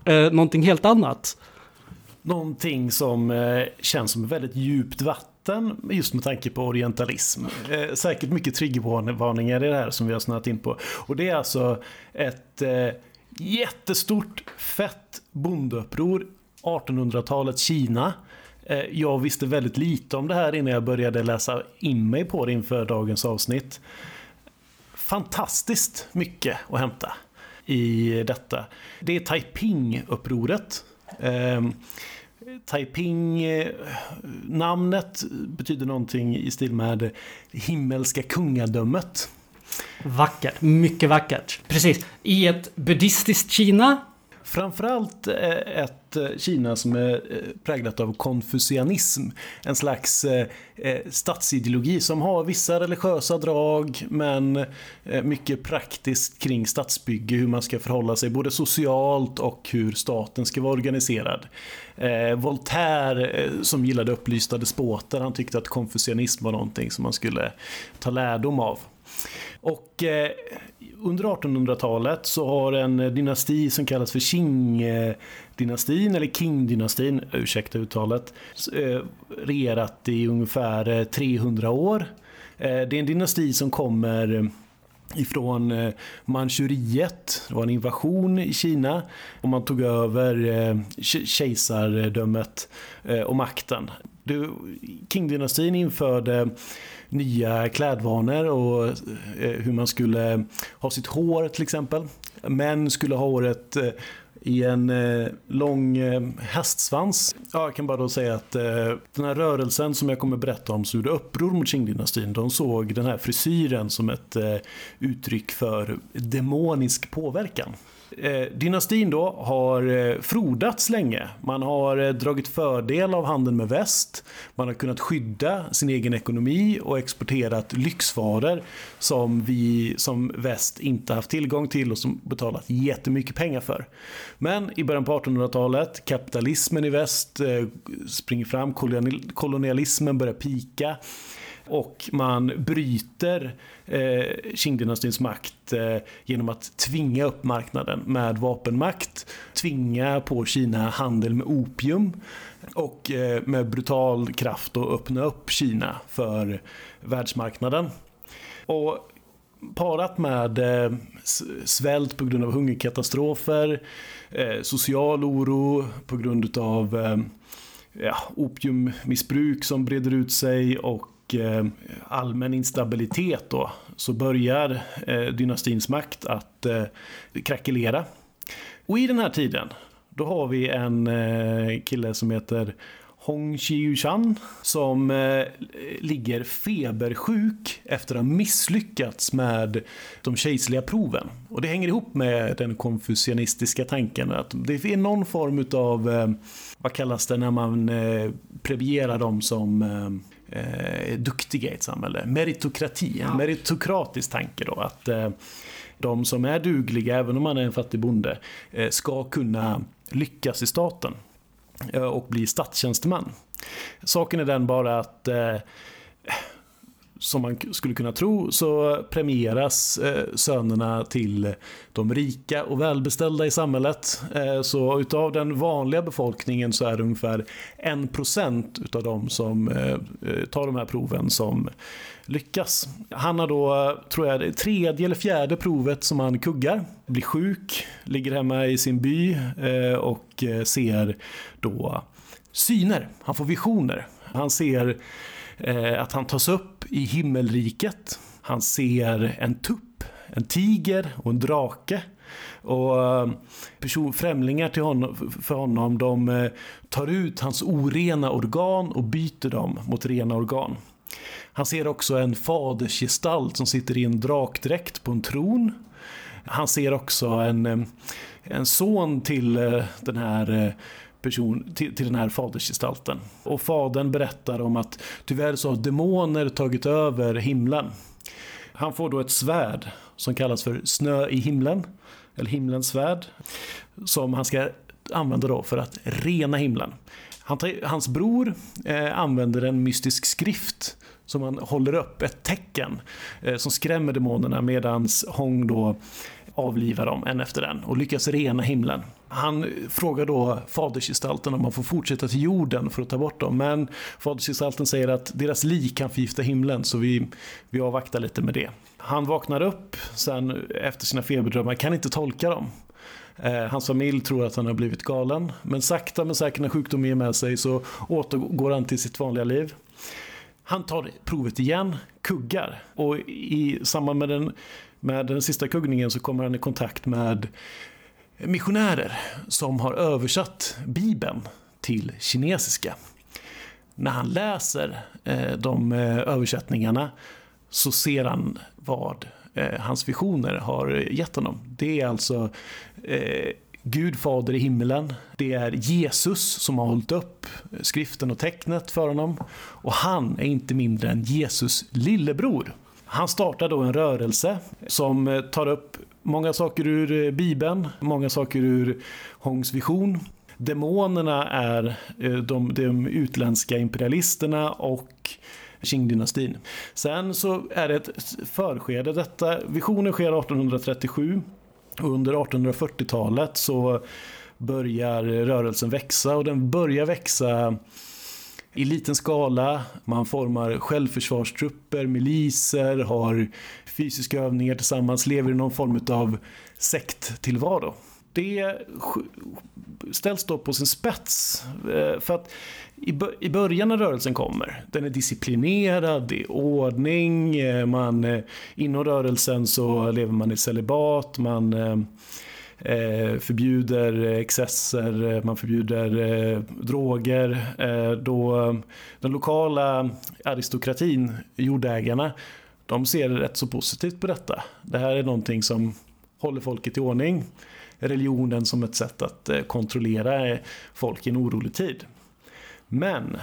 eh, någonting helt annat. Någonting som eh, känns som väldigt djupt vatten just med tanke på orientalism. Eh, säkert mycket triggervarningar i det här som vi har snöat in på. Och det är alltså ett eh, jättestort fett bondeuppror 1800-talets Kina. Eh, jag visste väldigt lite om det här innan jag började läsa in mig på det inför dagens avsnitt. Fantastiskt mycket att hämta i detta. Det är Taiping-upproret. Ehm, Taiping-namnet betyder någonting i stil med himmelska kungadömet. Vackert, mycket vackert. Precis. I ett buddhistiskt Kina Framförallt eh, ett eh, Kina som är eh, präglat av konfucianism. En slags statsideologi som har vissa religiösa drag men mycket praktiskt kring stadsbygge, hur man ska förhålla sig både socialt och hur staten ska vara organiserad. Voltaire som gillade upplysta despoter, han tyckte att konfucianism var någonting som man skulle ta lärdom av. Och eh, under 1800-talet så har en eh, dynasti som kallas för Qing-dynastin, eller Qing-dynastin, ursäkta uttalet, eh, regerat i ungefär eh, 300 år. Det är en dynasti som kommer ifrån Manchuriet. Det var en invasion i Kina och man tog över kejsardömet och makten. Qing-dynastin införde nya klädvanor och eh, hur man skulle ha sitt hår till exempel. Män skulle ha håret eh, i en eh, lång eh, hästsvans. Ja, jag kan bara då säga att eh, den här rörelsen som jag kommer berätta om som gjorde uppror mot Qing-dynastin, de såg den här frisyren som ett eh, uttryck för demonisk påverkan. Eh, dynastin då har eh, frodats länge. Man har eh, dragit fördel av handeln med väst. Man har kunnat skydda sin egen ekonomi och exporterat lyxvaror som vi som väst inte haft tillgång till och som betalat jättemycket pengar för. Men i början på 1800-talet, kapitalismen i väst springer fram, kolonialismen börjar pika och man bryter eh, Qing-dynastins makt eh, genom att tvinga upp marknaden med vapenmakt, tvinga på Kina handel med opium och eh, med brutal kraft att öppna upp Kina för världsmarknaden. Och parat med eh, svält på grund av hungerkatastrofer, eh, social oro på grund av eh, ja, opiummissbruk som breder ut sig och Eh, allmän instabilitet då, så börjar eh, dynastins makt att eh, krackelera. Och i den här tiden, då har vi en kille som heter Hong Chiu-chan som eh, ligger febersjuk efter att ha misslyckats med de kejserliga proven. Och det hänger ihop med den konfucianistiska tanken att det är någon form av, eh, vad kallas det när man eh, premierar dem som eh, duktiga i ett samhälle? Meritokrati, en meritokratisk tanke då. att eh, de som är dugliga, även om man är en fattig bonde, eh, ska kunna lyckas i staten. Eh, och bli statstjänsteman. Saken är den bara att eh, som man skulle kunna tro så premieras eh, sönerna till de rika och välbeställda i samhället. Eh, så utav den vanliga befolkningen så är det ungefär 1% utav de som eh, tar de här proven som lyckas. Han har då, tror jag, det tredje eller fjärde provet som han kuggar. Blir sjuk, ligger hemma i sin by och ser då syner. Han får visioner. Han ser att han tas upp i himmelriket. Han ser en tupp, en tiger och en drake. Och eh, person, främlingar till honom, för honom de eh, tar ut hans orena organ och byter dem mot rena organ. Han ser också en fadersgestalt som sitter i en drakdräkt på en tron. Han ser också en, eh, en son till den här person till, till den här fadersgestalten. Och fadern berättar om att tyvärr så har demoner tagit över himlen. Han får då ett svärd som kallas för snö i himlen, eller himlens svärd, som han ska använda då för att rena himlen. Han, hans bror eh, använder en mystisk skrift som han håller upp, ett tecken eh, som skrämmer demonerna medan Hong då avlivar dem en efter en och lyckas rena himlen. Han frågar då fadersgestalten om man får fortsätta till jorden för att ta bort dem. Men fadersgestalten säger att deras lik kan förgifta himlen så vi, vi avvaktar lite med det. Han vaknar upp sen efter sina feberdrömmar, kan inte tolka dem. Eh, hans familj tror att han har blivit galen. Men sakta men säkert när sjukdomen ger med sig så återgår han till sitt vanliga liv. Han tar provet igen, kuggar och i samband med den, med den sista kuggningen så kommer han i kontakt med missionärer som har översatt Bibeln till kinesiska. När han läser eh, de eh, översättningarna så ser han vad eh, hans visioner har gett honom. Det är alltså Gud fader i himmelen. Det är Jesus som har hållit upp skriften och tecknet för honom. Och han är inte mindre än Jesus lillebror. Han startar då en rörelse som tar upp många saker ur eh, Bibeln, många saker ur Hongs vision. Demonerna är eh, de, de utländska imperialisterna och Qing-dynastin. Sen så är det ett förskede. Detta, visionen sker 1837 under 1840-talet så börjar rörelsen växa och den börjar växa i liten skala. Man formar självförsvarstrupper, miliser, har fysiska övningar tillsammans, lever i någon form av sekttillvaro. Det ställs då på sin spets. Eh, för att i början när rörelsen kommer, den är disciplinerad, det är ordning, eh, man, eh, inom rörelsen så lever man i celibat, man Eh, förbjuder excesser, eh, man förbjuder eh, droger. Då den lokala aristokratin, jordägarna, de ser rätt så positivt på detta. Det här är någonting som håller folket i ordning. Religionen som ett sätt att kontrollera folk i en orolig tid. Men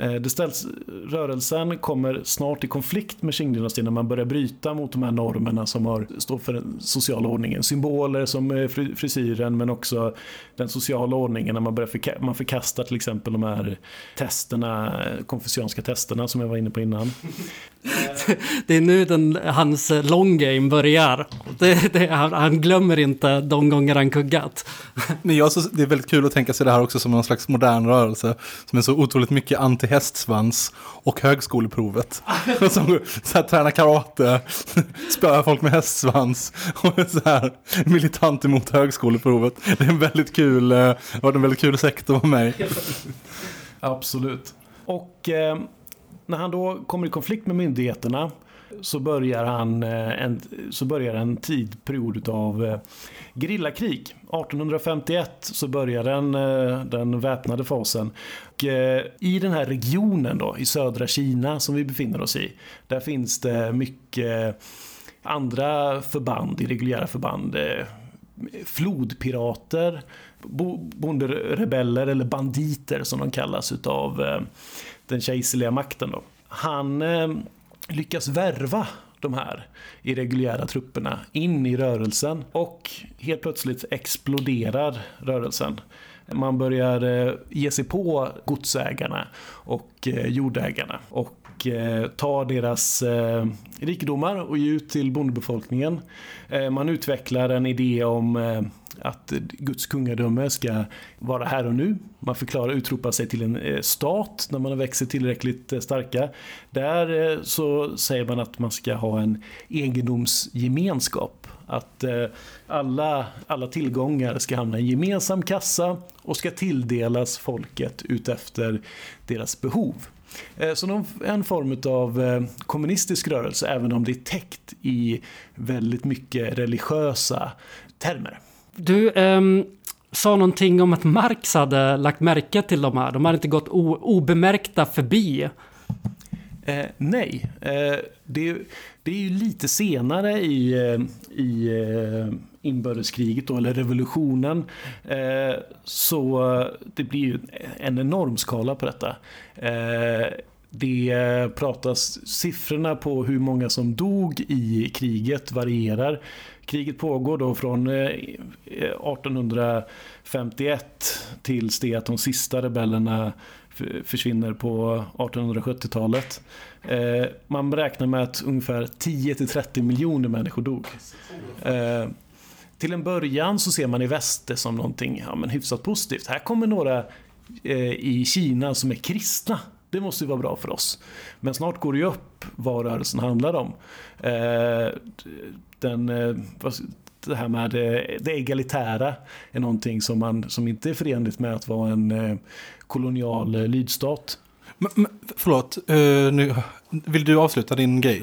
Eh, det ställs, rörelsen kommer snart i konflikt med Qing-dynastin när man börjar bryta mot de här normerna som har, står för den sociala ordningen. Symboler som eh, frisyren men också den sociala ordningen när man, börjar förka man förkastar till exempel de här testerna, eh, konfucianska testerna som jag var inne på innan det är nu den, hans long game börjar. Det, det, han, glömmer inte de gånger han kuggat. Men jag, så, det är väldigt kul att tänka sig det här också som någon slags modern rörelse. Som är så otroligt mycket anti-hästsvans och högskoleprovet. som så här, tränar karate, spöar folk med hästsvans och är så här militant emot högskoleprovet. Det är en väldigt kul, eh, var en väldigt kul sekt att vara med i. Absolut. Och eh, när han då kommer i konflikt med myndigheterna så börjar, han, eh, en, så börjar en tidperiod av eh, grillakrig. gerillakrig. 1851 så börjar den, eh, den väpnade fasen. Och I den här regionen då, i södra Kina som vi befinner oss i, där finns det mycket andra förband, irreguljära förband. Flodpirater, bonderebeller eller banditer som de kallas utav den kejserliga makten. Då. Han eh, lyckas värva de här irreguljära trupperna in i rörelsen och helt plötsligt exploderar rörelsen. Man börjar eh, ge sig på godsägarna och eh, jordägarna och eh, ta deras eh, rikedomar och ge ut till bondebefolkningen. Eh, man utvecklar en idé om eh, att Guds kungadöme ska vara här och nu. Man förklarar, utropar sig till en stat när man växer tillräckligt starka. Där så säger man att man ska ha en egendomsgemenskap. Att alla, alla tillgångar ska hamna i en gemensam kassa och ska tilldelas folket utefter deras behov. Så en form av kommunistisk rörelse även om det är täckt i väldigt mycket religiösa termer. Du um, sa någonting om att Marx hade lagt märke till de här. De hade inte gått obemärkta förbi. Eh, nej, eh, det, det, är ju lite senare i, eh, i eh, inbördeskriget då, eller revolutionen. Eh, så eh, det blir ju en enorm skala på detta. Eh, det pratas, siffrorna på hur många som dog i kriget varierar. Kriget pågår då från eh, 1851 tills det att de sista rebellerna försvinner på 1870-talet. Eh, man räknar med att ungefär 10-30 miljoner människor dog. Till en början så ser man i väst det som någonting ja, men hyfsat positivt. Här kommer några eh, i Kina som är kristna det måste ju vara bra för oss. Men snart går det ju upp vad rörelsen handlar om. Eh, den, eh, det här med det, det egalitära är någonting som, man, som inte är förenligt med att vara en eh, kolonial lydstat. Men, men, förlåt, nu, vill du avsluta din grej?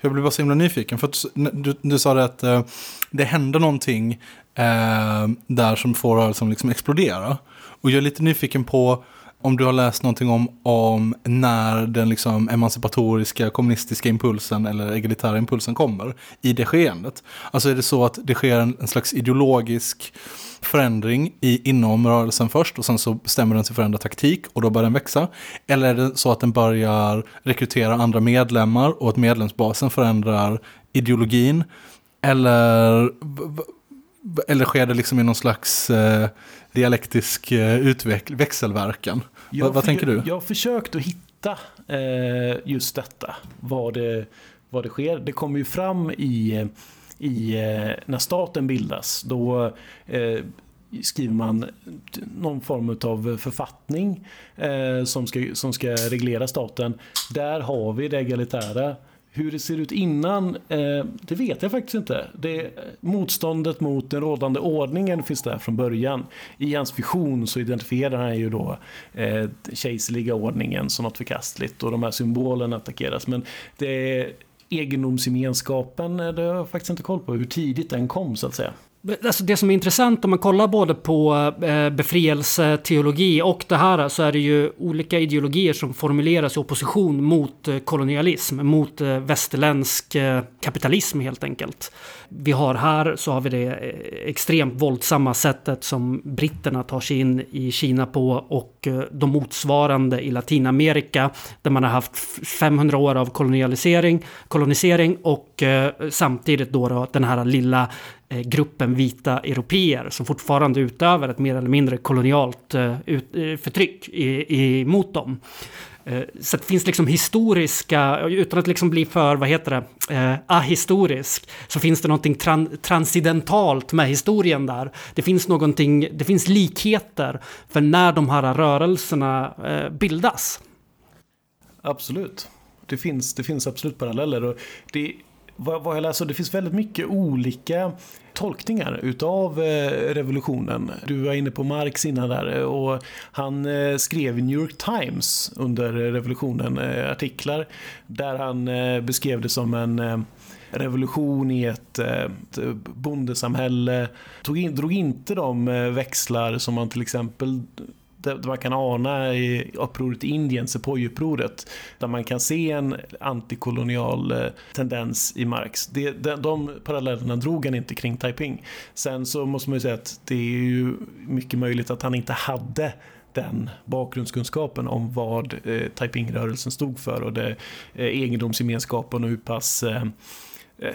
Jag blir bara så himla nyfiken. För att du, du sa det att eh, det händer någonting eh, där som får rörelsen att liksom explodera. Och jag är lite nyfiken på om du har läst någonting om, om när den liksom emancipatoriska kommunistiska impulsen eller egalitära impulsen kommer i det skeendet. Alltså är det så att det sker en, en slags ideologisk förändring i, inom rörelsen först och sen så bestämmer den sig för att ändra taktik och då börjar den växa. Eller är det så att den börjar rekrytera andra medlemmar och att medlemsbasen förändrar ideologin? Eller, eller sker det liksom i någon slags eh, dialektisk eh, utveck- växelverkan. vad, vad tänker du? Jag har försökt att hitta eh, just detta, vad det, vad det sker. Det kommer ju fram i, i eh, när staten bildas. Då eh, skriver man någon form av författning eh, som, ska, som ska reglera staten. Där har vi det egalitära hur det ser ut innan, eh, det vet jag faktiskt inte. Det, motståndet mot den rådande ordningen finns där från början. I hans vision så identifierar han ju då eh, kejserliga ordningen som något förkastligt och de här symbolerna attackeras. Men det egendomsgemenskapen, eh, det har jag faktiskt inte koll på hur tidigt den kom så att säga. Alltså det som är intressant om man kollar både på eh, befrielseteologi och det här så är det ju olika ideologier som formuleras i opposition mot eh, kolonialism, mot eh, västerländsk eh, kapitalism helt enkelt. Vi har här så har vi det eh, extremt våldsamma sättet som britterna tar sig in i Kina på och de motsvarande i Latinamerika där man har haft 500 år av kolonialisering, kolonisering och samtidigt då, då den här lilla Eh, gruppen vita europeer som fortfarande utövar ett mer eller mindre kolonialt eh, eh, förtryck emot dem. Så det finns liksom historiska, utan att liksom bli för, vad heter det, eh, ahistorisk, så finns det någonting tran transcendentalt med historien där. Det finns någonting, det finns likheter för när de här rörelserna eh, bildas. Absolut. Det finns, det finns absolut paralleller. Och det, vad, vad jag läser, alltså, det finns väldigt mycket olika tolkningar utav eh, revolutionen. Du var inne på Marx innan där eh, och han eh, skrev i New York Times under revolutionen artiklar där han beskrev det som en revolution i ett, ett bondesamhälle. Tog in, drog inte de växlar som man till exempel det man kan ana i upproret i Indien, Sepoy-upproret, där man kan se en antikolonial eh, tendens i Marx. Det, de, de parallellerna drog han inte kring Taiping. Sen så måste man ju säga att det är ju mycket möjligt att han inte hade den bakgrundskunskapen om vad eh, Taiping-rörelsen stod för och det, eh, egendomsgemenskapen och hur pass Eh, Eh,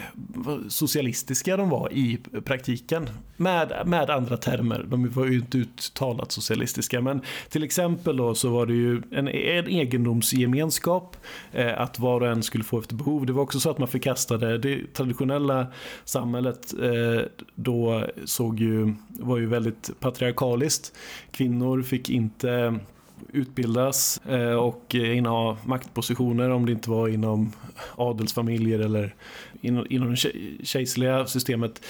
socialistiska de var i praktiken. Med, med andra termer, de var ju inte uttalat socialistiska. Men till exempel då så var det ju en, en egendomsgemenskap, eh, att var och en skulle få efter behov. Det var också så att man förkastade det traditionella samhället eh, då såg ju, var ju väldigt patriarkaliskt. Kvinnor fick inte utbildas eh, och inneha maktpositioner om det inte var inom adelsfamiljer eller inom, det kejserliga systemet.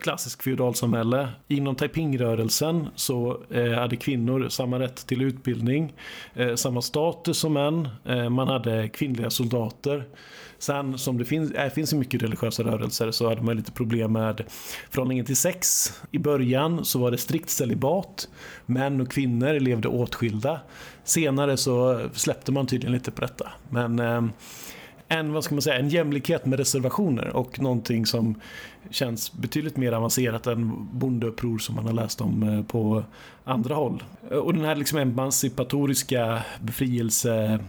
Klassisk feodalsamhälle. Inom Taiping-rörelsen så eh, hade kvinnor samma rätt till utbildning, eh, samma status som män. Eh, man hade kvinnliga soldater. Sen som det finns, äh, finns mycket religiösa rörelser så hade man lite problem med förhållningen till sex. I början så var det strikt celibat. Män och kvinnor levde åtskilda. Senare så släppte man tydligen lite på detta. Men eh, en, vad ska man säga, en jämlikhet med reservationer och någonting som känns betydligt mer avancerat än bondeuppror som man har läst om eh, på andra håll. Och den här liksom emancipatoriska befrielse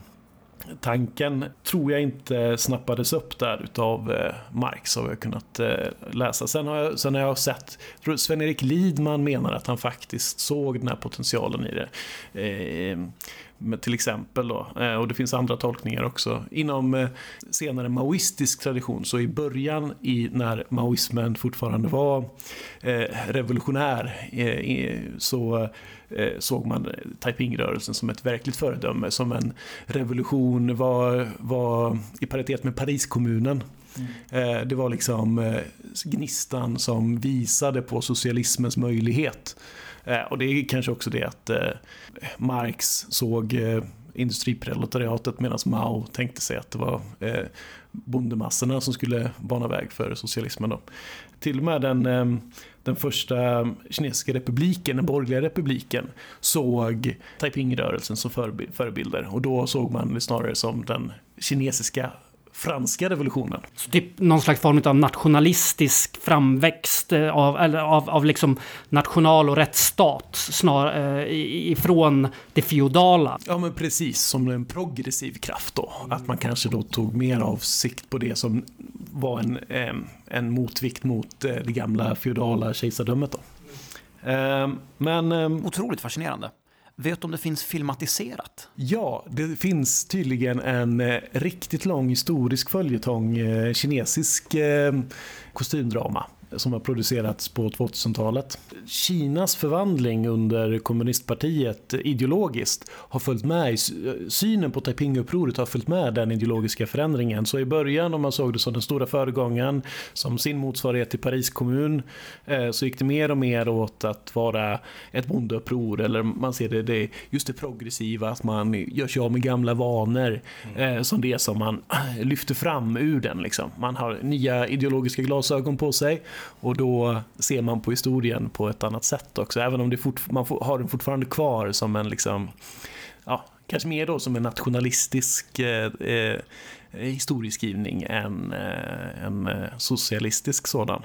tanken tror jag inte snappades upp där utav eh, Marx har jag kunnat eh, läsa. Sen har jag, sen har jag sett, Sven-Erik Lidman menar att han faktiskt såg den här potentialen i det. Eh, till exempel då. Och det finns andra tolkningar också. Inom senare maoistisk tradition, så i början i när maoismen fortfarande var revolutionär, så Eh, såg man Taiping-rörelsen som ett verkligt föredöme, som en revolution, var, var i paritet med Pariskommunen. Mm. Det var liksom eh, gnistan som visade på socialismens möjlighet. Eh, och det är kanske också det att eh, Marx såg eh, industriproletariatet medan Mao tänkte sig att det var bondemassorna som skulle bana väg för socialismen. Då. Till och med den den första kinesiska republiken, den borgerliga republiken, såg Taiping-rörelsen som förebilder. Och då såg man det snarare som den kinesiska franska revolutionen. Så typ någon slags form av nationalistisk framväxt eh, av, eller av, av liksom national och rättsstat snar, eh, ifrån det feodala. Ja men precis, som en progressiv kraft då. Att man kanske då tog mer av sikt på det som var en, eh, en motvikt mot eh, det gamla feodala kejsardömet då. Eh, men... Eh, Otroligt fascinerande. Vet du om det finns filmatiserat? Ja, det finns tydligen en eh, riktigt lång historisk följetong, eh, kinesisk eh, kostymdrama som har producerats på 2000-talet. Kinas förvandling under kommunistpartiet ideologiskt har följt med, synen på Taiping-upproret har följt med den ideologiska förändringen. Så i början, om man såg det som den stora föregångaren, som sin motsvarighet till Paris kommun, eh, så gick det mer och mer åt att vara ett bondeuppror, eller man ser det, det just det progressiva, att man gör sig av med gamla vanor, mm. som det som man lyfter fram ur den. Liksom. Man har nya ideologiska glasögon på sig och då ser man på historien på ett annat sätt också. Även om det fort, man har den fortfarande kvar som en liksom, ja, kanske mer då som en nationalistisk eh, eh, historieskrivning än eh, en eh, socialistisk sådan.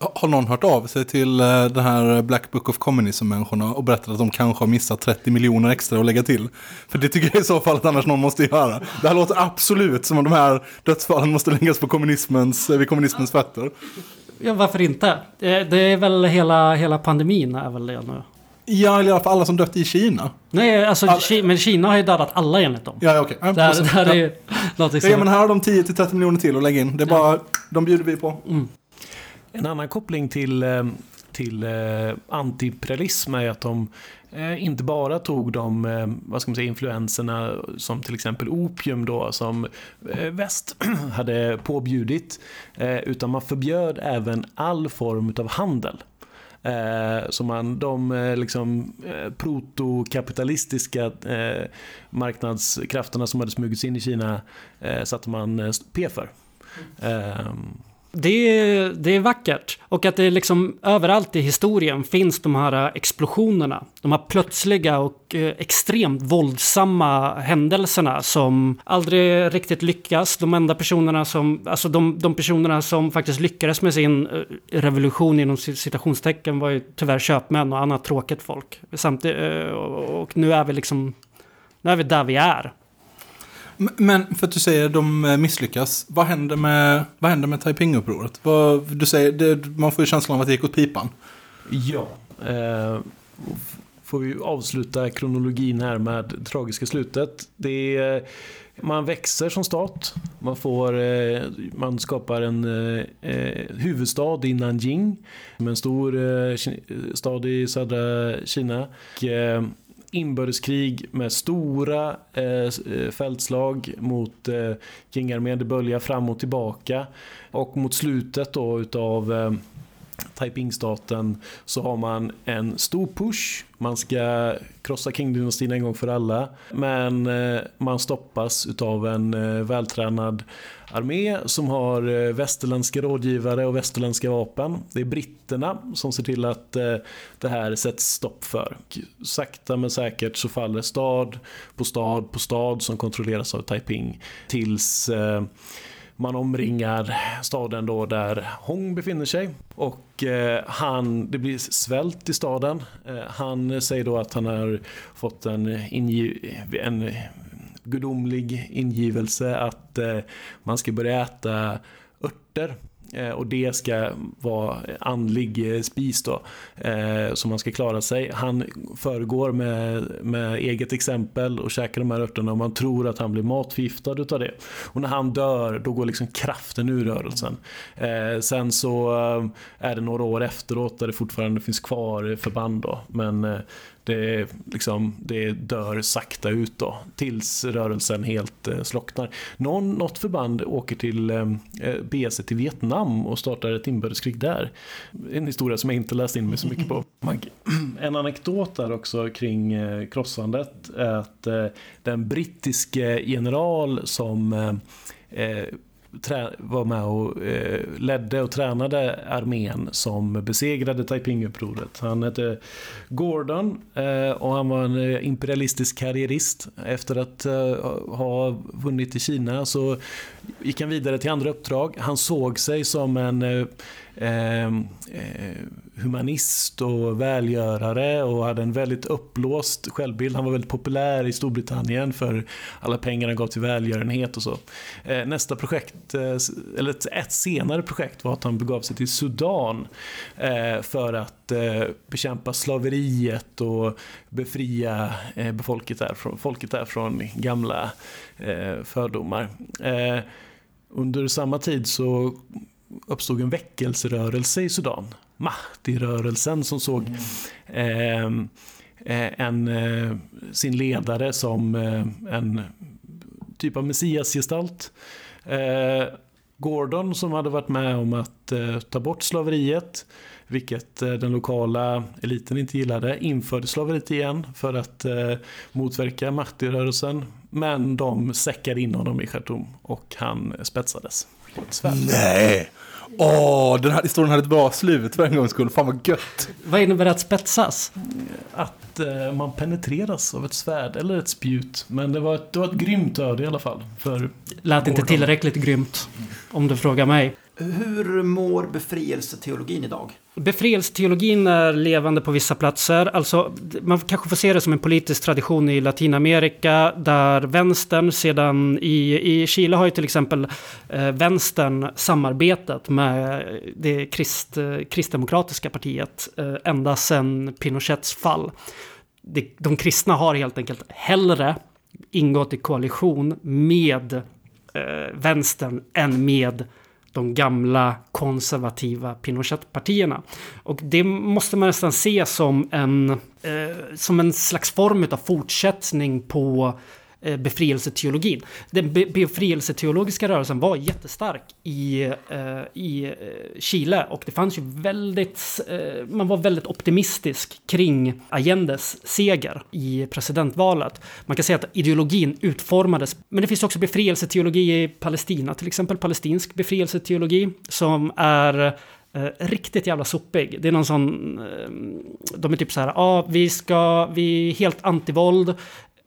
Har någon hört av sig till eh, den här Black Book of Communism-människorna och berättat att de kanske har missat 30 miljoner extra att lägga till? För det tycker jag i så fall att annars någon måste göra. Det här låter absolut som om de här dödsfallen måste läggas på kommunismens, vid kommunismens fötter. Ja, varför inte? Det är väl hela, hela pandemin är väl det nu. Ja, eller i alla fall alla som dött i Kina. Nej, alltså, Ki- men Kina har ju dödat alla enligt dem. Ja, okej. Ja, Det här, det här är Ja. någonting som... Ja, men här har de 10-30 miljoner till att lägga in. Det är bara, de bjuder vi på. En annan koppling till, eh, till eh, antiimperialism är att de eh, inte bara tog de vad ska man säga, influenserna som till exempel opium då som väst hade påbjudit utan man förbjöd även all form av handel. Så man, de liksom, protokapitalistiska marknadskrafterna som hade smugits in i Kina satte man P för. Ehm, det är, det är vackert. Och att det liksom överallt i historien finns de här explosionerna. De här plötsliga och eh, extremt våldsamma händelserna som aldrig riktigt lyckas. De enda personerna som, alltså de, de personerna som faktiskt lyckades med sin eh, revolution inom citationstecken var ju tyvärr köpmän och annat tråkigt folk. Samtidigt, eh, och nu är vi liksom, nu är vi där vi är. Men för att du säger att de eh, misslyckas, vad händer med, vad händer med Taiping-upproret? Vad- Du säger, det, man får ju känslan av att det gick åt pipan. Ja. Eh, får vi avsluta kronologin här med det tragiska slutet. Det är, man växer som stat. Man, får, eh, man skapar en eh, eh huvudstad i Nanjing. Med en stor eh, stad i södra Kina. Och, eh, inbördeskrig med stora eh, eh fältslag mot eh, kingarmén. Det böljar fram och tillbaka. Och mot slutet då utav eh, Taiping-staten så har man en stor push. Man ska krossa Qing-dynastin en gång för alla. Men eh, man stoppas utav en eh, vältränad armé som har eh, västerländska rådgivare och västerländska vapen. Det är britterna som ser till att det här sätts stopp för. Sakta men säkert så faller stad på stad på stad som kontrolleras av Taiping tills eh, man omringar staden då där Hong befinner sig. Och eh, han, det blir svält i staden. Eh, han säger då att han har fått en, en gudomlig ingivelse att eh, man ska börja äta örter. Eh, och det ska vara andlig eh, spis då. Eh, som så man ska klara sig. Han föregår med, med eget exempel och käkar de här örterna och man tror att han blir matförgiftad utav det. Och när han dör då går liksom kraften ur rörelsen. Sen så är det några år efteråt där det fortfarande finns kvar förband då. Men det, liksom, det dör sakta ut då tills rörelsen helt eh, slocknar. Någon, något förband åker till eh, eh beger till Vietnam och startar ett inbördeskrig där. En historia som jag inte läst in mig så mycket på. En anekdot där också kring eh, krossandet är att eh, den brittiske general som eh, eh var med och eh, ledde och tränade armén som besegrade Taiping-upproret. Han hette Gordon eh, och han var en eh, imperialistisk karriärist. Efter att eh, ha vunnit i Kina så gick han vidare till andra uppdrag. Han såg sig som en eh, Ehm, eh, humanist och välgörare och hade en väldigt uppblåst självbild. Han var väldigt populär i Storbritannien för alla pengar han gav till välgörenhet och så. Eh, nästa projekt, eh, eller ett, ett senare projekt var att han begav sig till Sudan eh, för att eh, bekämpa slaveriet och befria eh, befolket där, från, folket där från gamla eh, fördomar. Eh, under samma tid så uppstod en väckelserörelse i Sudan. Mahdi-rörelsen som såg eh, eh, en, eh, sin ledare som eh, en typ av messiasgestalt. Eh, Gordon som hade varit med om att eh, ta bort slaveriet, vilket eh, den lokala eliten inte gillade, införde slaveriet igen för att motverka Mahdi-rörelsen. Men de säckade in honom i Khartoum och han spetsades på ett svärd. Nej! Åh, den här historien hade ett bra slut för en gångs skull. Fan vad gött. Vad innebär att spetsas? Att eh, man penetreras av ett svärd eller ett spjut. Men det var ett, det var ett grymt öde i alla fall. För Lät inte tillräckligt grymt, om du frågar mig. Hur mår befrielseteologin idag? Befrielseteologin är levande på vissa platser. Alltså, man kanske får se det som en politisk tradition i Latinamerika där vänstern sedan i, i Chile har ju till exempel eh, vänstern samarbetat med det krist, kristdemokratiska partiet eh, ända sedan Pinochets fall. De, de kristna har helt enkelt hellre ingått i koalition med eh, vänstern än med de gamla konservativa Pinochet-partierna. Och det måste man nästan se som en, eh, som en slags form av fortsättning på Eh, Eh, befrielseteologin. Den befrielseteologiska rörelsen var jättestark i, eh, i eh, Chile och det fanns ju väldigt, eh, man var väldigt optimistisk kring Allendes seger i presidentvalet. Man kan säga att ideologin utformades, men det finns också befrielseteologi i Palestina, till exempel palestinsk befrielseteologi som är Eh, riktigt jävla sopig. Det är någon sån... Eh, de är typ så här, ja, ah, vi ska... Vi är helt antivåld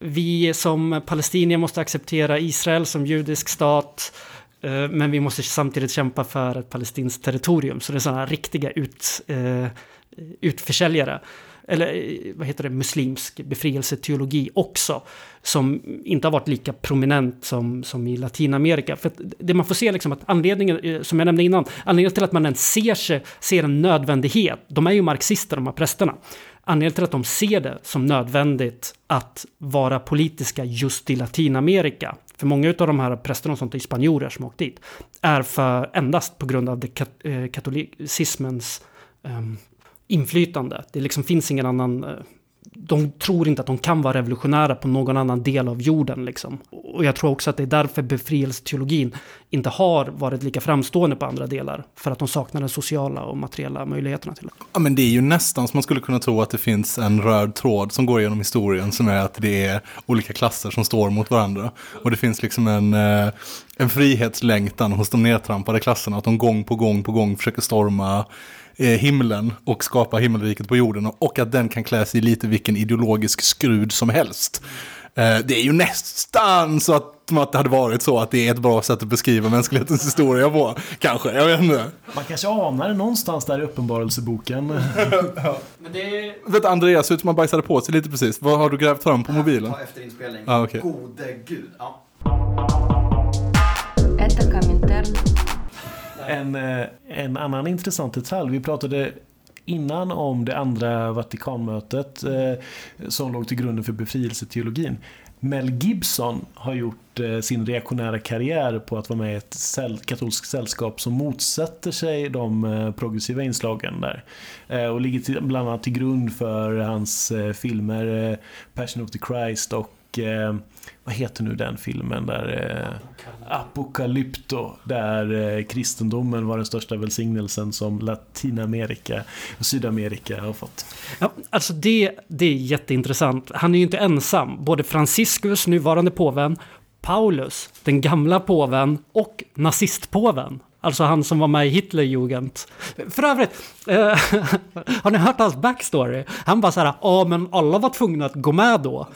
vi som palestinier måste acceptera Israel som judisk stat. Eh, men vi måste samtidigt kämpa för ett palestinskt territorium. Så det är sådana riktiga ut, eh, utförsäljare. Eller eh, vad heter det, muslimsk befrielseteologi också. Som inte har varit lika prominent som, som i Latinamerika. För det man får se liksom att anledningen, som jag nämnde innan, anledningen till att man ens ser, sig, ser en nödvändighet. De är ju marxister de här prästerna. Anledningen till att de ser det som nödvändigt att vara politiska just i Latinamerika, för många av de här prästerna och sånt är spanjorer som åkt dit, är för endast på grund av det kat eh, katolicismens um, inflytande. Det liksom finns ingen annan uh, de tror inte att de kan vara revolutionära på någon annan del av jorden. Liksom. Och jag tror också att det är därför befrielseteologin inte har varit lika framstående på andra delar. För att de saknar de sociala och materiella möjligheterna till det. Ja, men det är ju nästan som man skulle kunna tro att det finns en röd tråd som går genom historien som är att det är olika klasser som står mot varandra. Och det finns liksom en, eh, en frihetslängtan hos de nedtrampade klasserna, att de gång på gång på gång försöker storma eh, himlen och skapa himmelriket på jorden och att den kan klä sig i lite vilken ideologisk skrud som helst. Eh, det är ju nästan så att, att det hade varit så att det är ett bra sätt att beskriva mänsklighetens historia på. Kanske, jag vet inte. Man kanske anar det någonstans där i Uppenbarelseboken. ja. Men det... Vet Andreas ser ut som han bajsade på sig lite precis. Vad har du grävt fram på mobilen? Ta efter inspelning. Ah, okay. Gode gud. Ja. En, eh, en annan intressant detalj. Vi pratade innan om det andra Vatikanmötet eh, som låg till grunden för befrielseteologin. Mel Gibson har gjort eh, sin reaktionära karriär på att vara med i ett katolskt sällskap som motsätter sig de eh, progressiva inslagen där. Eh, och ligger bland annat till grund för hans eh, filmer Passion of the Christ och vad heter nu den filmen där eh, Apocalypto, där eh, kristendomen var den största välsignelsen som Latinamerika och Sydamerika har fått. Ja, alltså det, det är jätteintressant. Han är ju inte ensam. Både Franciscus, nuvarande påven, Paulus, den gamla påven och nazistpåven Alltså han som var med i Hitlerjugend. För övrigt, eh, har ni hört hans backstory? Han bara så här, ja men alla var tvungna att gå med då.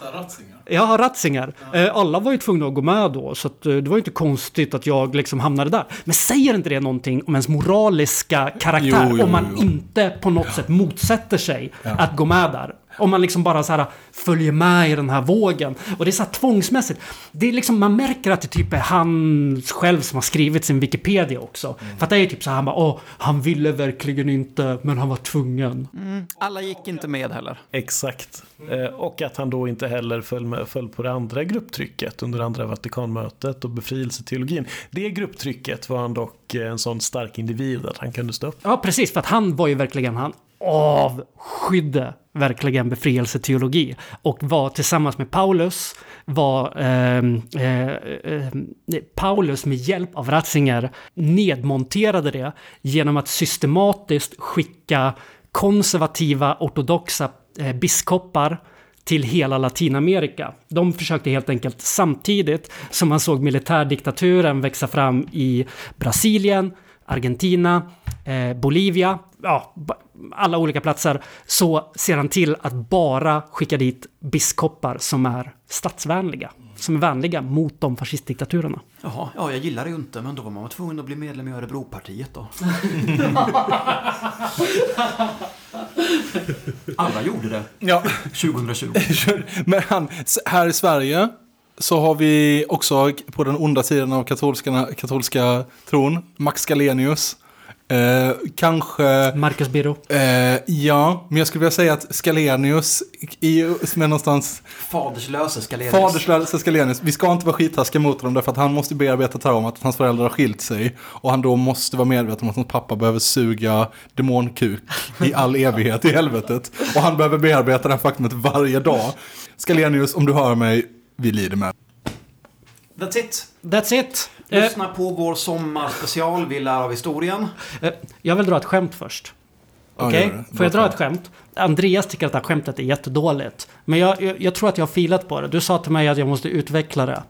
Ja, Ratzinger. Eh, alla var ju tvungna att gå med då, så att, eh, det var ju inte konstigt att jag liksom hamnade där. Men säger inte det någonting om ens moraliska karaktär? Jo, jo, om man jo. inte på något ja. sätt motsätter sig ja. att gå med där? Om man liksom bara så här följer med i den här vågen. Och det är så här tvångsmässigt. Det är liksom, man märker att det typ är han själv som har skrivit sin Wikipedia också. Mm. För att det är typ så här, han bara, åh, han ville verkligen inte, men han var tvungen. Mm. Alla gick inte med heller. Exakt. Eh, och att han då inte heller föll, med, föll på det andra grupptrycket under andra Vatikanmötet och befrielseteologin. Det grupptrycket var han dock en sån stark individ att han kunde stå upp. Ja, precis. För att han var ju verkligen, han avskydde verkligen befrielseteologi och var tillsammans med Paulus var eh, eh, eh, Paulus med hjälp av Ratzinger nedmonterade det genom att systematiskt skicka konservativa ortodoxa eh, biskopar till hela Latinamerika. De försökte helt enkelt samtidigt som man såg militärdiktaturen växa fram i Brasilien, Argentina, eh, Bolivia, ja, alla olika platser, så ser han till att bara skicka dit biskopar som är statsvänliga. Som är vänliga mot de fascistdiktaturerna. Jaha, ja, jag gillar det ju inte, men då var man tvungen att bli medlem i Örebropartiet då. Alla gjorde det Ja, 2020. men han, här i Sverige så har vi också på den onda sidan av katolska, katolska tron, Max Scalenius. Eh, kanske... Marcus Birro. Eh, ja, men jag skulle vilja säga att Scalenius, i, som är någonstans Faderslöse Scalenius. faderslösa Scalenius, vi ska inte vara skittaskiga mot honom därför att han måste bearbeta traumat att hans föräldrar har skilt sig. Och han då måste vara medveten om att hans pappa behöver suga demonkuk i all evighet i helvetet. Och han behöver bearbeta det här faktumet varje dag. Scalenius, om du hör mig, vi lider med. That's it. That's it! Eh, Lyssna på vår sommarspecial, Vi lär av historien. eh, jag vill dra ett skämt först. Ja, Okej? gör det. Får jag dra ett skämt? Andreas tycker att det här skämtet är jättedåligt. Men jag, jag, jag tror att jag har filat på det. Du sa till mig att jag måste utveckla det.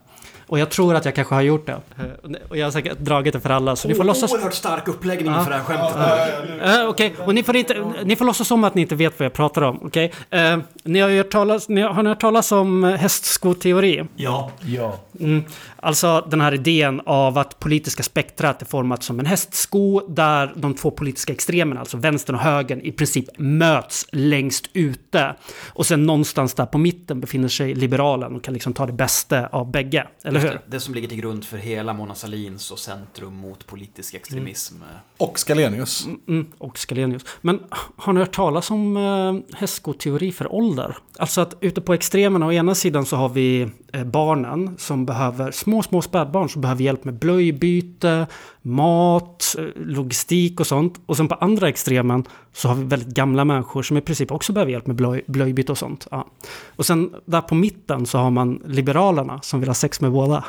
Och jag tror att jag kanske har gjort det. Eh, Och jag har säkert dragit det för alla, så ni får låtsas... Oerhört stark uppläggning Ja. för det här skämtet. Uh, Okej, och ni får, inte, ni får låtsas som att ni inte vet vad jag pratar om. Okej? Eh, ni har, ju hört talas, ni har, har ni hört talas om hästskoteori? Ja. Ja. Mm. Alltså den här idén av att politiska spektrat är format som en hästsko där de två politiska extremerna, alltså vänstern och högern, i princip möts längst ute. Och sen någonstans där på mitten befinner sig liberalen och kan liksom ta det bästa av bägge. Eller hur? Det som ligger till grund för hela Mona Sahlins och Centrum mot politisk extremism. Och Scalenius. Mm, och Scalenius. Men har ni hört talas om eh, hästskoteori för ålder? Alltså att ute på extremerna, å ena sidan så har vi barnen som behöver, små, små spädbarn som behöver hjälp med blöjbyte, mat, eh, logistik och sånt. Och sen på andra extremen så har vi väldigt gamla människor som i princip också behöver hjälp med blöj, blöjbyte och sånt. Ja. Och sen där på mitten så har man liberalerna som vill ha sex med båda.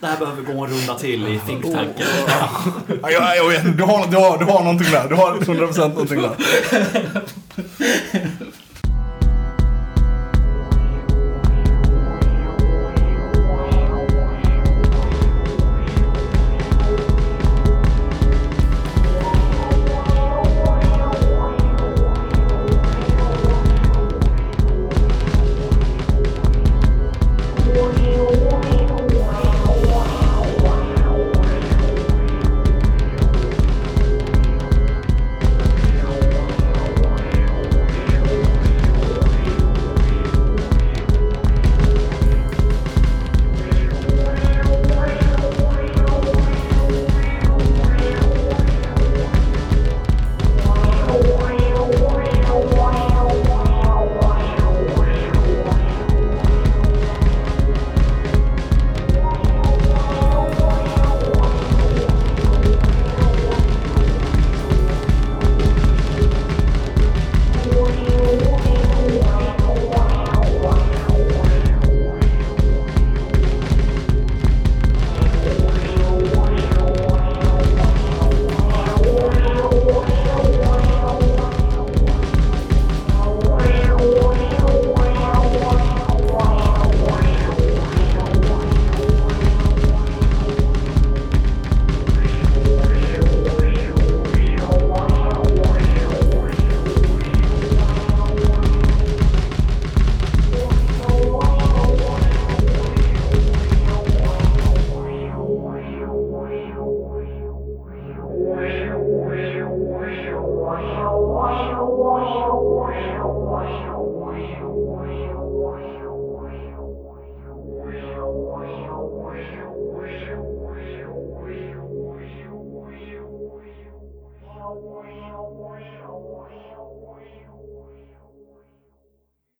Det här behöver gå en runda till i think tanken. Ja, jag, jag vet, du, har, du, har, du har någonting där. Du har 100% någonting där.